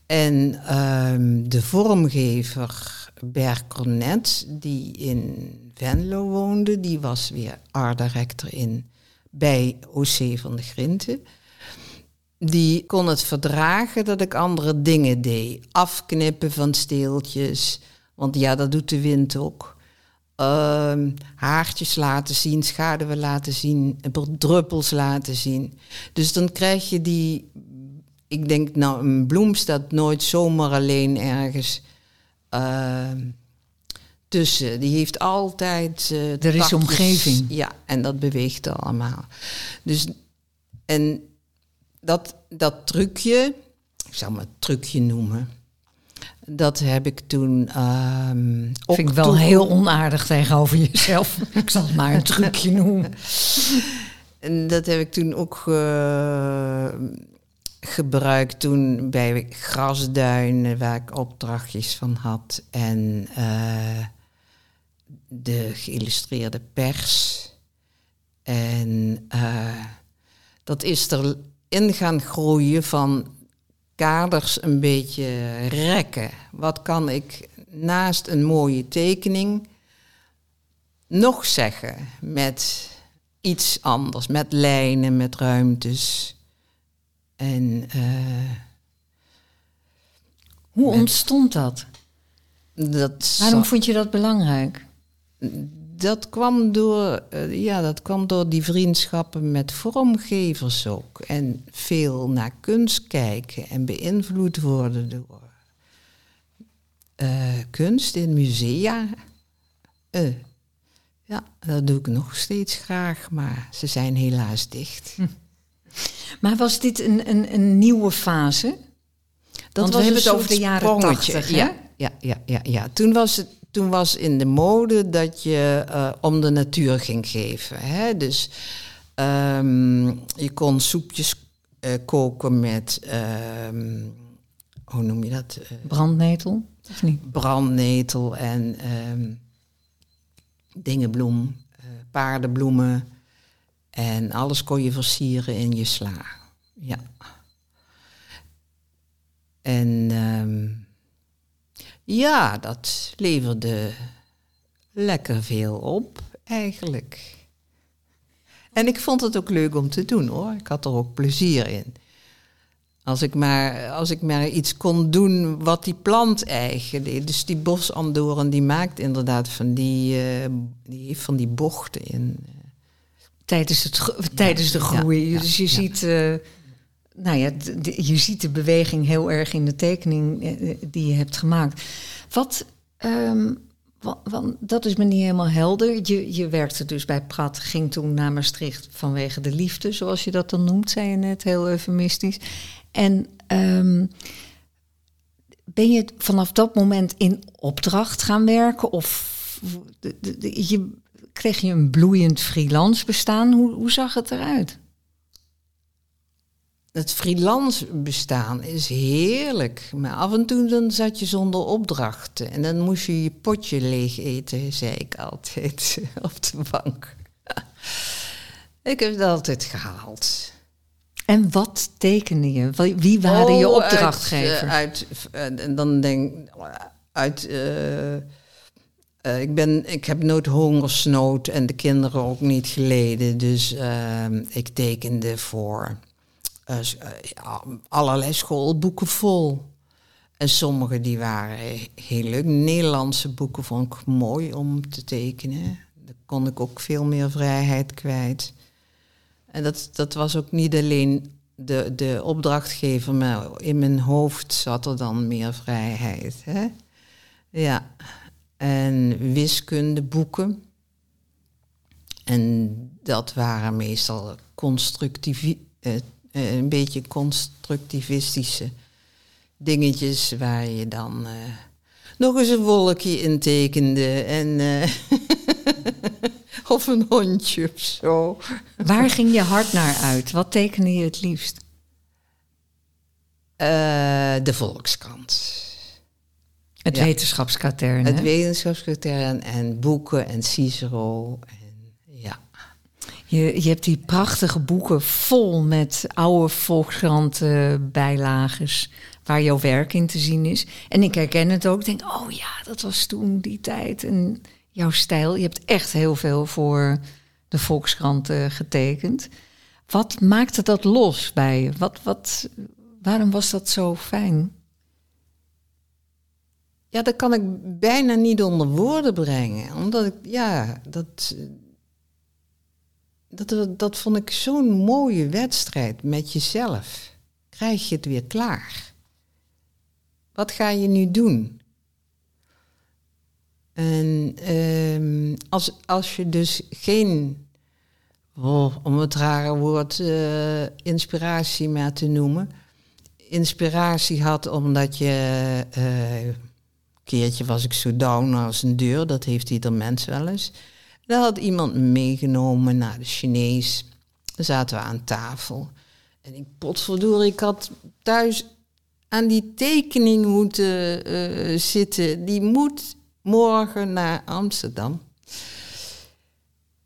En ehm, de vormgever Bert Cornet, die in Venlo woonde, die was weer art director in, bij OC van de Grinten. Die kon het verdragen dat ik andere dingen deed. Afknippen van steeltjes, want ja, dat doet de wind ook. Ehm, haartjes laten zien, schaduwen laten zien, druppels laten zien. Dus dan krijg je die ik denk, nou, een bloem staat nooit zomaar alleen ergens ehm, tussen. Die heeft altijd. eh, Er is takjes. omgeving. Ja, en dat beweegt allemaal. Dus, en dat, dat trucje, ik zal maar trucje noemen. Dat heb ik toen. ook Vind ik wel toe- heel onaardig tegenover jezelf. ik zal het maar een trucje noemen. En dat heb ik toen ook eh, gebruikt toen bij Grasduinen, waar ik opdrachtjes van had. En eh, de geïllustreerde pers. En eh, dat is erin gaan groeien van kaders een beetje rekken. Wat kan ik naast een mooie tekening nog zeggen met iets anders, met lijnen, met ruimtes. En eh, Hoe ontstond dat? dat, Waarom vond je dat belangrijk? Dat, kwam door, eh, ja, dat kwam door die vriendschappen met vormgevers ook. En veel naar kunst kijken en beïnvloed worden door eh, kunst in musea. Eh, ja, dat doe ik nog steeds graag, maar ze zijn helaas dicht. Maar was dit een, een, een nieuwe fase? Want we hebben het over de jaren sprongetje. 80, hè? Ja, ja, ja, ja, ja. Toen, was het, toen was in de mode dat je eh, om de natuur ging geven. Hè? Dus ehm, je kon soepjes eh, koken met, ehm, hoe noem je dat? Eh, Brandnetel? Of niet? brandnetel en ehm dingenbloem, paardenbloemen. En alles kon je versieren in je sla. Ja. En ja, dat leverde lekker veel op, eigenlijk. En ik vond het ook leuk om te doen hoor. Ik had er ook plezier in. Als ik maar, als ik maar iets kon doen wat die plant eigen deed. Dus die bosandoren die maakt inderdaad van die, eh, die heeft van die bochten in. Tijdens, het, tijdens de groei. ja, dus je ja. ziet... eh, nou ja, je ziet de beweging heel erg in de tekening eh, eh, die je hebt gemaakt. Wat, ehm, wa- wa- dat is me niet helemaal helder. Je, je werkte dus bij Prat, ging toen naar Maastricht vanwege de liefde, zoals je dat dan noemt, zei je net, heel eufemistisch. En ehm, ben je vanaf dat moment in opdracht gaan werken? Of de- de- je kreeg je een bloeiend freelance bestaan. Hoe, hoe zag het eruit? Het freelance bestaan is heerlijk. Maar af en toe dan zat je zonder opdrachten. En dan moest je je potje leeg eten, zei ik altijd op de bank. ik heb het altijd gehaald. En wat tekende je? Wie waren je Oh, opdrachtgever? Uit, uit, en dan denk uit. eh, eh, ik, ben, ik heb nooit hongersnood en de kinderen ook niet geleden. Dus eh, ik tekende voor eh, eh, allerlei schoolboeken vol. En sommige die waren heel leuk. Nederlandse boeken vond ik mooi om te tekenen. Daar kon ik ook veel meer vrijheid kwijt. En dat, dat was ook niet alleen de, de opdrachtgever, maar in mijn hoofd zat er dan meer vrijheid. Hè? Ja, en wiskundeboeken. En dat waren meestal constructief, eh, een beetje constructivistische dingetjes waar je dan eh, nog eens een wolkje in tekende. En, eh, of een hondje of zo. Waar ging je hart naar uit? Wat tekende je het liefst? De Volkskrant. Het Ja. wetenschapskatern. Het wetenschapskatern en boeken en Cicero. En. Je, je hebt die prachtige boeken vol met oude Volkskrant bijlages waar jouw werk in te zien is. En ik herken het ook. Ik denk, oh ja, dat was toen die tijd. En jouw stijl. Je hebt echt heel veel voor de Volkskrant eh, getekend. Wat maakte dat los bij je? Wat, wat, waarom was dat zo fijn? ja, dat kan ik bijna niet onder woorden brengen. Omdat ik, ja, dat, dat, dat vond ik zo'n mooie wedstrijd met jezelf. Krijg je het weer klaar? Wat ga je nu doen? En ehm, als, als je dus geen, oh, om het rare woord, eh, inspiratie maar te noemen, inspiratie had omdat je, eh, een keertje was ik zo down als een deur, dat heeft ieder mens wel eens. Daar had iemand me meegenomen naar de Chinees. Daar zaten we aan tafel. En ik potverdorie, ik had thuis aan die tekening moeten eh, zitten. Die moet morgen naar Amsterdam.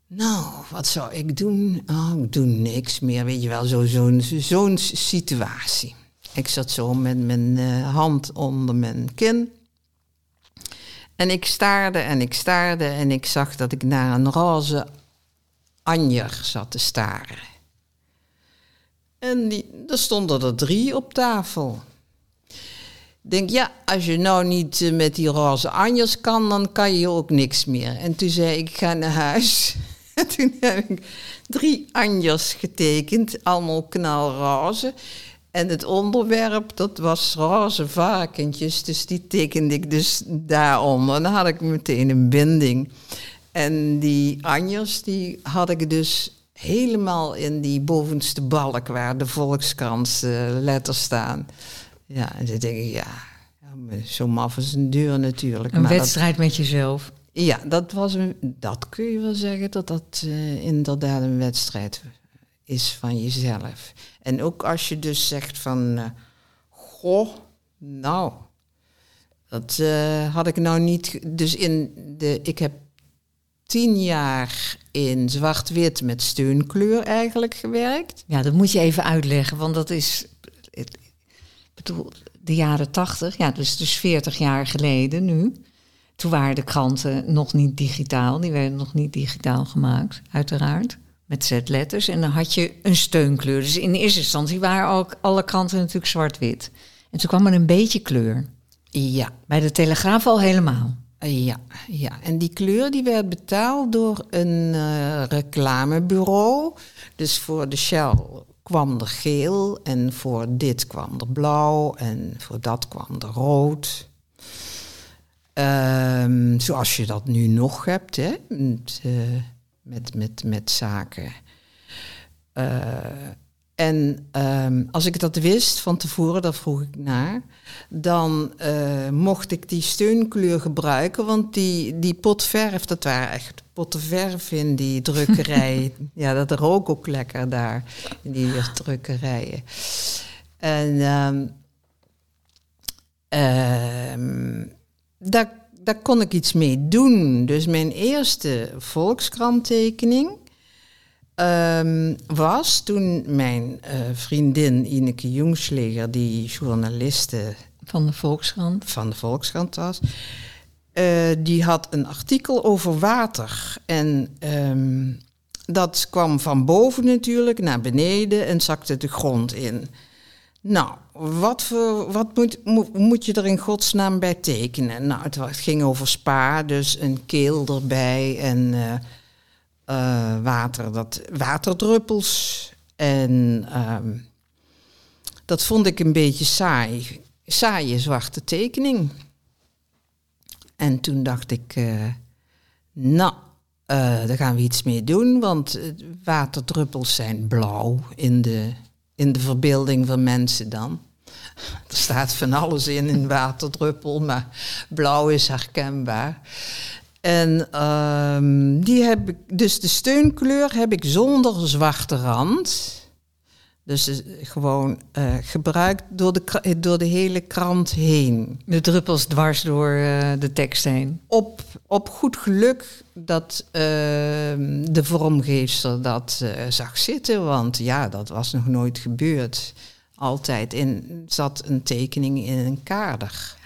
Nou, wat zou ik doen? Oh, ik doe niks meer, weet je wel, zo- zo'n zo'n situatie. Ik zat zo met mijn eh, hand onder mijn kin. En ik staarde en ik staarde en ik zag dat ik naar een roze anjer zat te staren. En die, er stonden er drie op tafel. Ik denk, ja, als je nou niet eh, met die roze anjers kan, dan kan je ook niks meer. En toen zei ik, ik ga naar huis. En toen heb ik drie anjers getekend, allemaal knalroze. En het onderwerp, dat was roze varkentjes, dus die tekende ik dus daaronder. En dan had ik meteen een binding. En die anjers, die had ik dus helemaal in die bovenste balk waar de Volkskrant eh, letters staan. Ja, en dan denk ik, ja, zo maf is een deur natuurlijk. Een maar dat- wedstrijd met jezelf. ja, dat, was een, dat kun je wel zeggen dat dat eh, inderdaad een wedstrijd is van jezelf. En ook als je dus zegt van, eh, goh, nou, dat eh, had ik nou niet. Dus in de, ik heb tien jaar in zwart-wit met steunkleur eigenlijk gewerkt. Ja, dat moet je even uitleggen, want dat is. Ik bedoel, de jaren tachtig, ja, dus, dus 40 jaar geleden nu. Toen waren de kranten nog niet digitaal, die werden nog niet digitaal gemaakt, uiteraard. Met zetletters. En dan had je een steunkleur. Dus in eerste instantie waren ook alle kranten natuurlijk zwart-wit. En toen kwam er een beetje kleur. Ja, Bij de Telegraaf al helemaal. Ja, ja, en die kleur die werd betaald door een eh, reclamebureau. Dus voor de Shell kwam er geel en voor dit kwam er blauw en voor dat kwam er rood. Ehm, zoals je dat nu nog hebt, hè, met, eh, met, met, met zaken. Eh, en ehm, als ik dat wist van tevoren, daar vroeg ik naar, dan eh, mocht ik die steunkleur gebruiken, want die, die potverf, dat waren echt potten verf in die drukkerij. ja, dat rook ook lekker daar, in die drukkerijen. En ehm, ehm, daar, daar kon ik iets mee doen. Dus mijn eerste volkskranttekening um, was toen mijn uh, vriendin Ineke Jungsleger, die journaliste van de Volkskrant, van de Volkskrant was, uh, die had een artikel over water. En um, dat kwam van boven natuurlijk naar beneden en zakte de grond in. Nou, wat, wat moet, moet je er in godsnaam bij tekenen? Nou, het, ging over spa, dus een keel erbij en uh, water, dat, waterdruppels. En uh, dat vond ik een beetje saai. Saaie zwarte tekening. En toen dacht ik, uh, nou, daar gaan we iets mee doen, want waterdruppels zijn blauw in de in de verbeelding van mensen dan. Er staat van alles in in waterdruppel, maar blauw is herkenbaar. En um, die heb ik, dus de steunkleur heb ik zonder zwarte rand. Dus uh, gewoon uh, gebruikt door de, door de hele krant heen. De druppels dwars door uh, de tekst heen. Op, op goed geluk dat ehm, de vormgeefster dat zag zitten. Want ja, dat was nog nooit gebeurd. Altijd in, zat een tekening in een kader.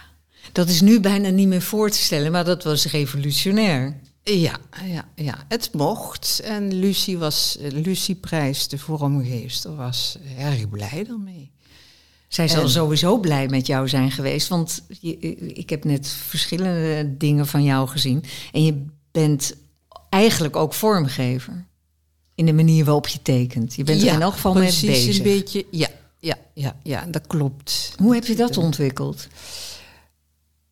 Dat is nu bijna niet meer voor te stellen, maar dat was revolutionair. Ja, ja, ja, het mocht. En Lucie, was, Lucie Prijs, de vormgeefster, was erg blij daarmee. Zij zal en, sowieso blij met jou zijn geweest, want je, ik heb net verschillende dingen van jou gezien. En je bent eigenlijk ook vormgever. In de manier waarop je tekent. Je bent ja, er in elk geval mee bezig. een beetje, ja, ja, ja, ja, dat klopt. Hoe heb je dat ontwikkeld?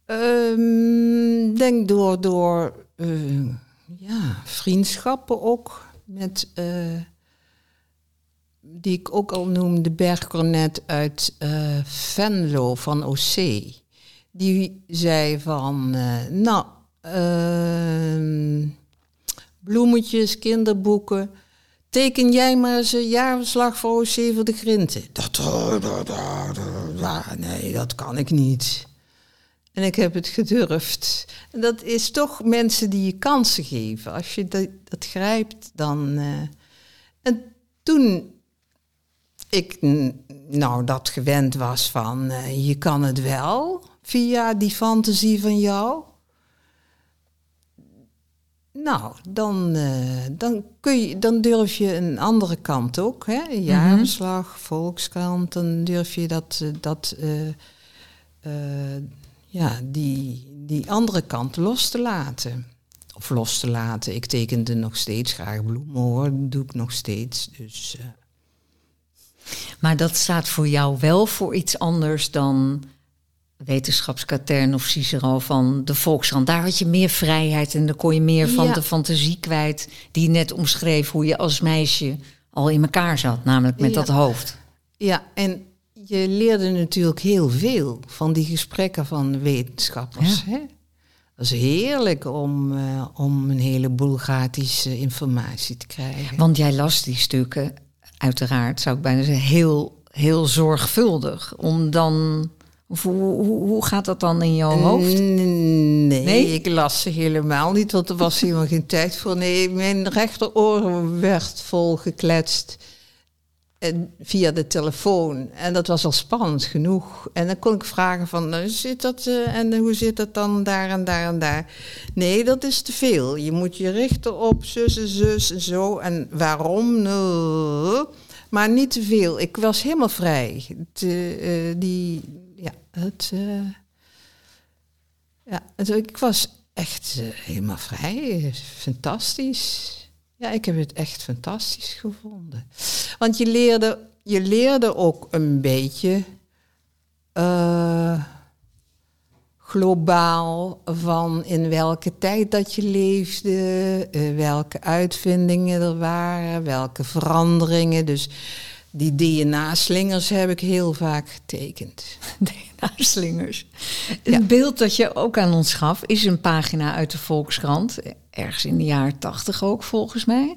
Um, denk door, door uh, ja, vriendschappen ook met, uh, die ik ook al noemde, Bergcornet uit uh, Venlo van OC. Die zei van, nou, ehm, bloemetjes, kinderboeken. Teken jij maar eens een jaarverslag voor OC voor de Grinten. Dat, nee, dat kan ik niet. En ik heb het gedurfd. En dat is toch mensen die je kansen geven. Als je dat, dat grijpt, dan. Uh... En toen ik nou dat gewend was van uh, je kan het wel via die fantasie van jou. Nou, dan, uh, dan, kun je, dan durf je een andere kant ook. Hè? Jaarverslag, mm -hmm. Volkskrant, dan durf je dat, dat ja, die, die andere kant los te laten. Of los te laten. Ik tekende nog steeds graag bloemen hoor. Dat doe ik nog steeds. Dus, uh. Maar dat staat voor jou wel voor iets anders dan wetenschapskatern of Cicero van de Volkskrant. Daar had je meer vrijheid en dan kon je meer van ja. de fantasie kwijt... die net omschreef hoe je als meisje al in elkaar zat. Namelijk met ja. dat hoofd. Ja, en je leerde natuurlijk heel veel van die gesprekken van wetenschappers. Ja. Hè? Dat is heerlijk om, uh, om een heleboel gratis informatie te krijgen. Want jij las die stukken, uiteraard, zou ik bijna zeggen, heel, heel zorgvuldig. Om dan. Hoe, hoe, gaat dat dan in jouw hoofd? Nee, nee, ik las ze helemaal niet, want er was helemaal geen tijd voor. Nee, mijn rechteroor werd vol gekletst via de telefoon. En dat was al spannend genoeg. En dan kon ik vragen van, nou, zit dat, uh, en hoe zit dat dan daar en daar en daar? Nee, dat is te veel. Je moet je richten op zus en zus en zo. En waarom? Nou, maar niet te veel. Ik was helemaal vrij. De, uh, die, ja, het, ja, ik was echt helemaal vrij. Fantastisch. Ja, ik heb het echt fantastisch gevonden. Want je leerde, je leerde ook een beetje uh, globaal van in welke tijd dat je leefde, uh, welke uitvindingen er waren, welke veranderingen. Dus die DNA-slingers heb ik heel vaak getekend. DNA-slingers. Het beeld dat je ook aan ons gaf is een pagina uit de Volkskrant. Ergens in de jaren tachtig ook, volgens mij.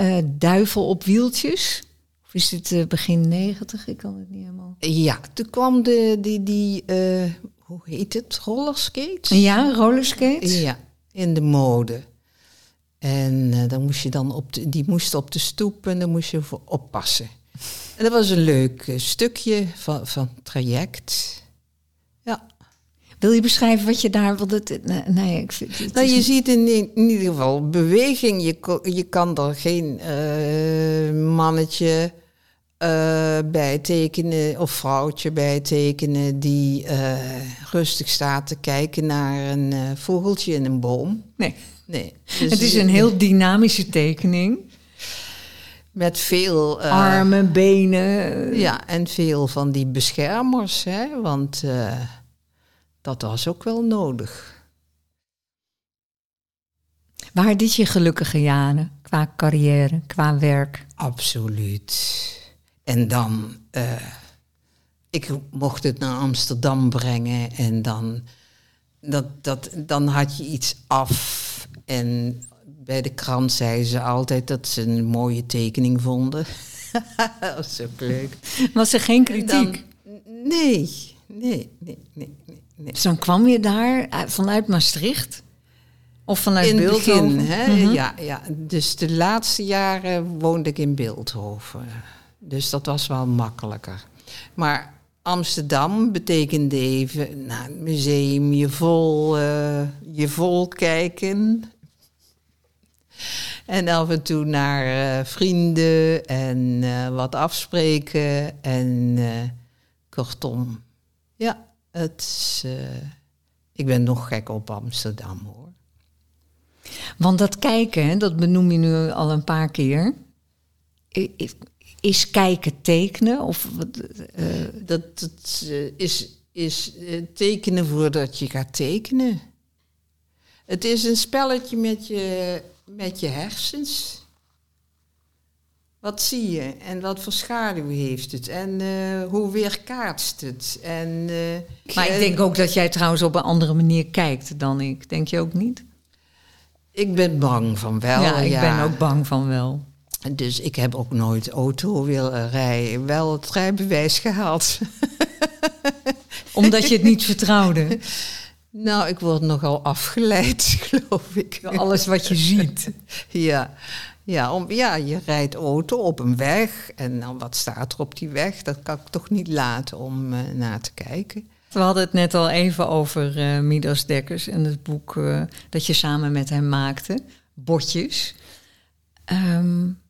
Uh, duivel op wieltjes. Of is dit uh, begin negentig? Ik kan het niet helemaal... Ja, toen kwam de, die, die uh, hoe heet het? Rollerskates? Ja, rollerskates. Ja, in de mode. En dan moest je dan op de, die moest op de stoep en daar moest je voor oppassen. En dat was een leuk stukje van, van traject. Wil je beschrijven wat je daar... Het, nee, ik vind, het nou, je ziet in, in, ieder geval beweging. Je, je kan er geen uh, mannetje uh, bij tekenen of vrouwtje bij tekenen... die uh, rustig staat te kijken naar een vogeltje in een boom. Nee. nee. Dus het is een heel dynamische tekening. Met veel... Armen, benen. Ja, en veel van die beschermers. Hè? Want dat was ook wel nodig. Waar dit je gelukkige jaren qua carrière, qua werk? Absoluut. En dan, uh, ik mocht het naar Amsterdam brengen en dan, dat, dat, dan had je iets af. En bij de krant zeiden ze altijd dat ze een mooie tekening vonden. dat was ook leuk. Was er geen kritiek? nee, nee, nee, nee. Nee. Dus dan kwam je daar eh, vanuit Maastricht? Of vanuit in Beeldhoven? In hè? Mhm. ja, ja. Dus de laatste jaren woonde ik in Beeldhoven. Dus dat was wel makkelijker. Maar Amsterdam betekende even nou, het museum, je vol, uh, je vol kijken. En af en toe naar uh, vrienden en uh, wat afspreken. En kortom, ja. Het, uh, ik ben nog gek op Amsterdam hoor. Want dat kijken, dat benoem je nu al een paar keer. Is kijken tekenen? Of, uh, dat, dat uh, is, is tekenen voordat je gaat tekenen. Het is een spelletje met je, met je hersens. Wat zie je en wat voor schaduw heeft het en uh, hoe weerkaatst het? En, uh, maar ik denk ook dat jij trouwens op een andere manier kijkt dan ik. Denk je ook niet? Ik ben bang van wel. Ja, ik ben ook bang van wel. Dus ik heb ook nooit auto willen rijden. Wel het rijbewijs gehaald. Omdat je het niet vertrouwde? Nou, ik word nogal afgeleid, geloof ik. Alles wat je ziet. ja. Ja, om, ja, je rijdt auto op een weg en dan wat staat er op die weg? Dat kan ik toch niet laten om uh, na te kijken. We hadden het net al even over uh, Midas Dekkers en het boek uh, dat je samen met hem maakte, Botjes. Um,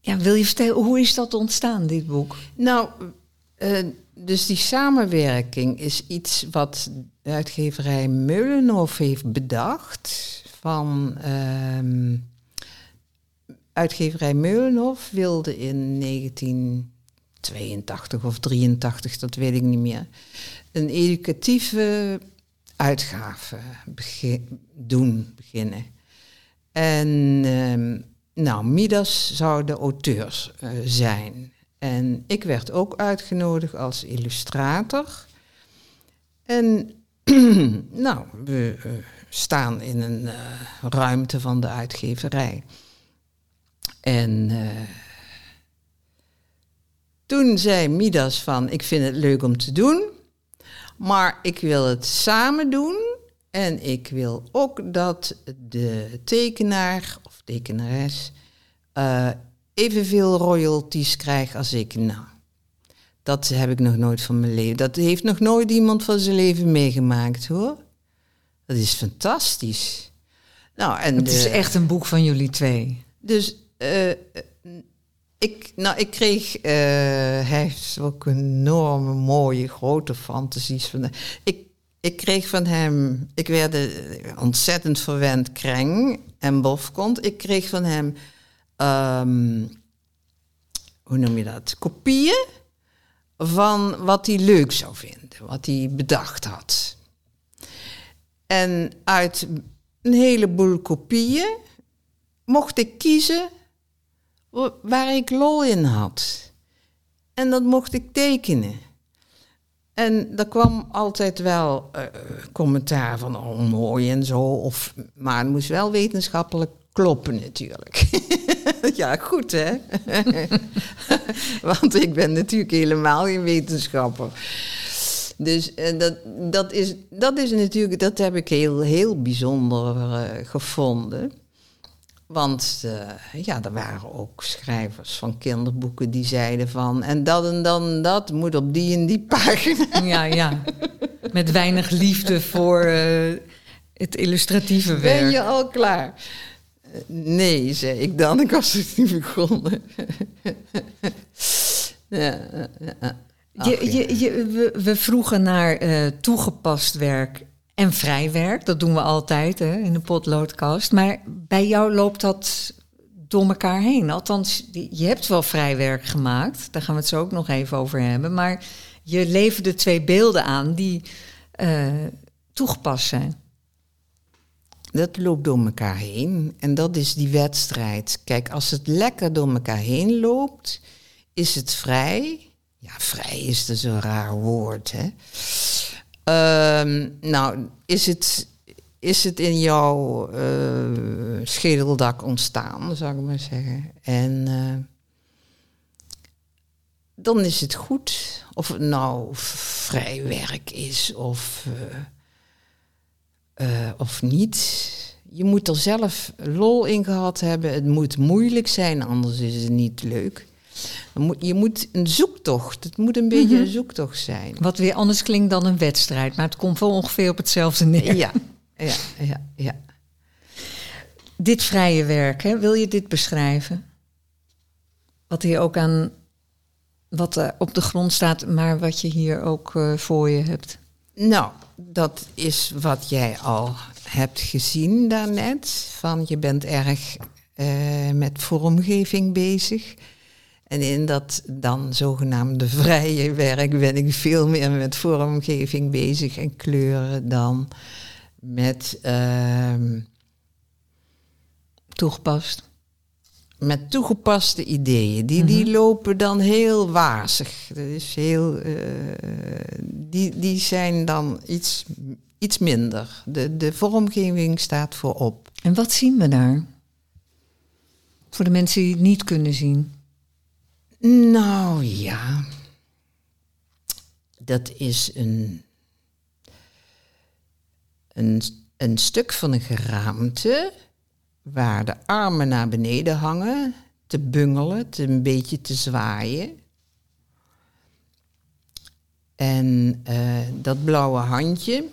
ja, wil je vertellen, hoe is dat ontstaan, dit boek? Nou, dus die samenwerking is iets wat de uitgeverij Meulenhof heeft bedacht. Van... Uh, uitgeverij Meulenhof wilde in 1982 of 83, dat weet ik niet meer, een educatieve uitgave doen, beginnen. En uh, nou, Midas zou de auteur uh, zijn. En ik werd ook uitgenodigd als illustrator. En nou, we uh, staan in een eh, ruimte van de uitgeverij. En uh, toen zei Midas van, ik vind het leuk om te doen, maar ik wil het samen doen. En ik wil ook dat de tekenaar of tekenares uh, evenveel royalties krijgt als ik. Nou, dat heb ik nog nooit van mijn leven. Dat heeft nog nooit iemand van zijn leven meegemaakt hoor. Dat is fantastisch. Nou, en het is echt een boek van jullie twee. Dus uh, ik, nou, ik kreeg, uh, hij heeft ook enorme mooie grote fantasies van. Ik, ik kreeg van hem, ik werd ontzettend verwend kreng en bofkont. Ik kreeg van hem, um, hoe noem je dat, kopieën van wat hij leuk zou vinden, wat hij bedacht had. En uit een heleboel kopieën mocht ik kiezen waar ik lol in had. En dat mocht ik tekenen. En er kwam altijd wel uh, commentaar van, oh mooi en zo. Of, maar het moest wel wetenschappelijk kloppen natuurlijk. ja, goed hè. Want ik ben natuurlijk helemaal geen wetenschapper. Dus uh, dat, dat, is, dat is natuurlijk, dat heb ik heel, heel bijzonder uh, gevonden. Want uh, ja, er waren ook schrijvers van kinderboeken die zeiden van... en dat en dan dat moet op die en die pagina. Ja, ja. Met weinig liefde voor het illustratieve werk. Ben je al klaar? Nee, zei ik dan. Ik was het niet begonnen. ja, ja. Je, je, je, we, we, vroegen naar uh, toegepast werk en vrij werk. Dat doen we altijd hè, in de potloodkast. Maar bij jou loopt dat door elkaar heen. Althans, je hebt wel vrij werk gemaakt. Daar gaan we het zo ook nog even over hebben. Maar je leverde twee beelden aan die uh, toegepast zijn. Dat loopt door elkaar heen. En dat is die wedstrijd. Kijk, als het lekker door elkaar heen loopt, is het vrij. Ja, vrij is dus een raar woord, hè. Um, nou, is het, is het in jouw uh, schedeldak ontstaan, zou ik maar zeggen. En uh, dan is het goed. Of het nou vrij werk is of... Uh, of niet. Je moet er zelf lol in gehad hebben. Het moet moeilijk zijn, anders is het niet leuk. Je moet een zoektocht, het moet een beetje mm -hmm. een zoektocht zijn. Wat weer anders klinkt dan een wedstrijd, maar het komt wel ongeveer op hetzelfde neer. Ja, ja, ja. ja. Dit vrije werk, hè, wil je dit beschrijven? Wat hier ook aan, wat uh, op de grond staat, maar wat je hier ook uh, voor je hebt. Nou, dat is wat jij al hebt gezien daarnet. Van je bent erg uh, met vormgeving bezig. En in dat dan zogenaamde vrije werk ben ik veel meer met vormgeving bezig en kleuren dan met uh, toegepast met toegepaste ideeën. Die, die mhm. lopen dan heel wazig. Dat is heel, uh, die, die zijn dan iets, iets minder. De, de vormgeving staat voorop. En wat zien we daar? Voor de mensen die het niet kunnen zien. Nou ja, dat is een, een, een stuk van een geraamte waar de armen naar beneden hangen, te bungelen, te een beetje te zwaaien. En uh, dat blauwe handje,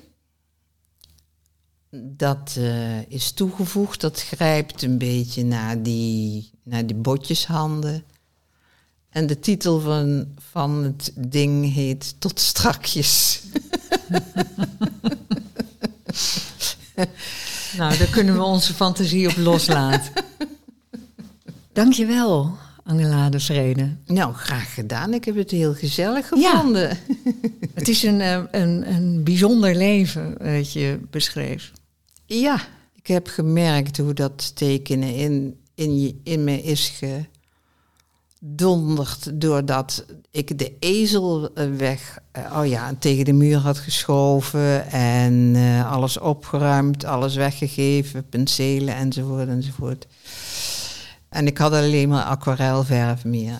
dat uh, is toegevoegd, dat grijpt een beetje naar die, naar die botjeshanden. En de titel van, van het ding heet Tot strakjes. Nou, daar kunnen we onze fantasie op loslaten. Dankjewel, Angela de Vrede. Nou, graag gedaan. Ik heb het heel gezellig gevonden. Ja. het is een, eh, een, een bijzonder leven dat je beschreef. Ja, ik heb gemerkt hoe dat tekenen in, in, in me is ge, donderd doordat ik de ezel eh, weg, uh, oh ja, tegen de muur had geschoven en uh, alles opgeruimd, alles weggegeven, penselen enzovoort enzovoort. En ik had alleen maar aquarelverf meer.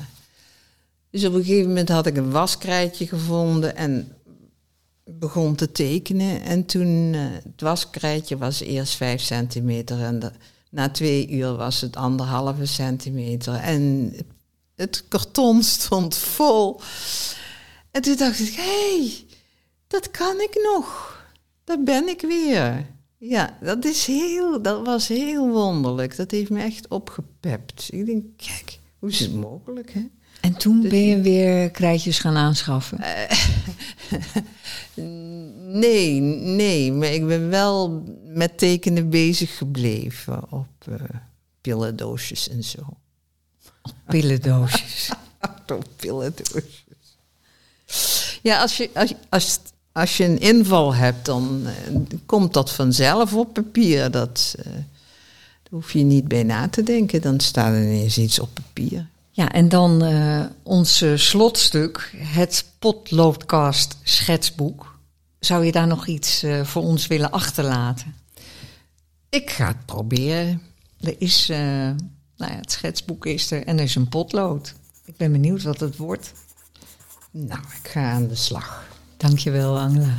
Dus op een gegeven moment had ik een waskrijtje gevonden en begon te tekenen. En toen, het waskrijtje was eerst vijf centimeter en na twee uur was het anderhalve centimeter. En het karton stond vol. En toen dacht ik, hé, hey, dat kan ik nog. Daar ben ik weer. Ja, dat, is heel, dat was heel wonderlijk. Dat heeft me echt opgepept. Ik denk, kijk, hoe is het mogelijk, hè? En toen dus, ben je weer krijtjes gaan aanschaffen? Uh, nee, nee, maar ik ben wel met tekenen bezig gebleven op uh, pillendoosjes en zo. Pillendoosjes. pillendoosjes. Ja, als je, als, als, als je een inval hebt, dan uh, komt dat vanzelf op papier. Dat, uh, daar hoef je niet bij na te denken. Dan staat er ineens iets op papier. Ja, en dan uh, ons slotstuk, het Potloodcast schetsboek. Zou je daar nog iets uh, voor ons willen achterlaten? Ik ga het proberen. Er is, uh, nou ja, het schetsboek is er en er is een potlood. Ik ben benieuwd wat het wordt. Nou, ik ga aan de slag. Dankjewel, Angela.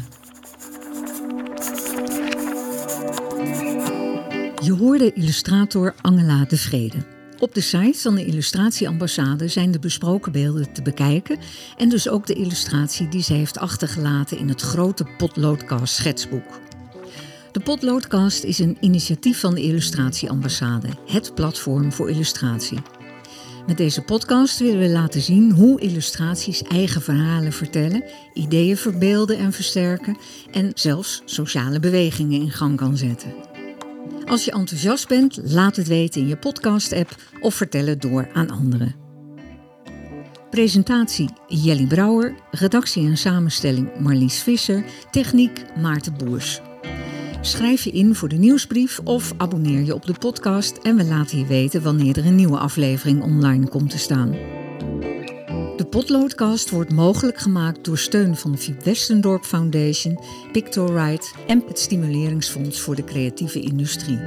Je hoorde illustrator Angela de Vrede. Op de site van de Illustratieambassade zijn de besproken beelden te bekijken en dus ook de illustratie die ze heeft achtergelaten in het grote potloodkast schetsboek. De Potloodcast is een initiatief van de Illustratieambassade, het platform voor illustratie. Met deze podcast willen we laten zien hoe illustraties eigen verhalen vertellen, ideeën verbeelden en versterken en zelfs sociale bewegingen in gang kan zetten. Als je enthousiast bent, laat het weten in je podcast-app of vertel het door aan anderen. Presentatie Jelly Brouwer, redactie en samenstelling Marlies Visser, techniek Maarten Boers. Schrijf je in voor de nieuwsbrief of abonneer je op de podcast en we laten je weten wanneer er een nieuwe aflevering online komt te staan. De Potloodcast wordt mogelijk gemaakt door steun van de Fiep Westendorp Foundation, Pictorite en het Stimuleringsfonds voor de Creatieve Industrie.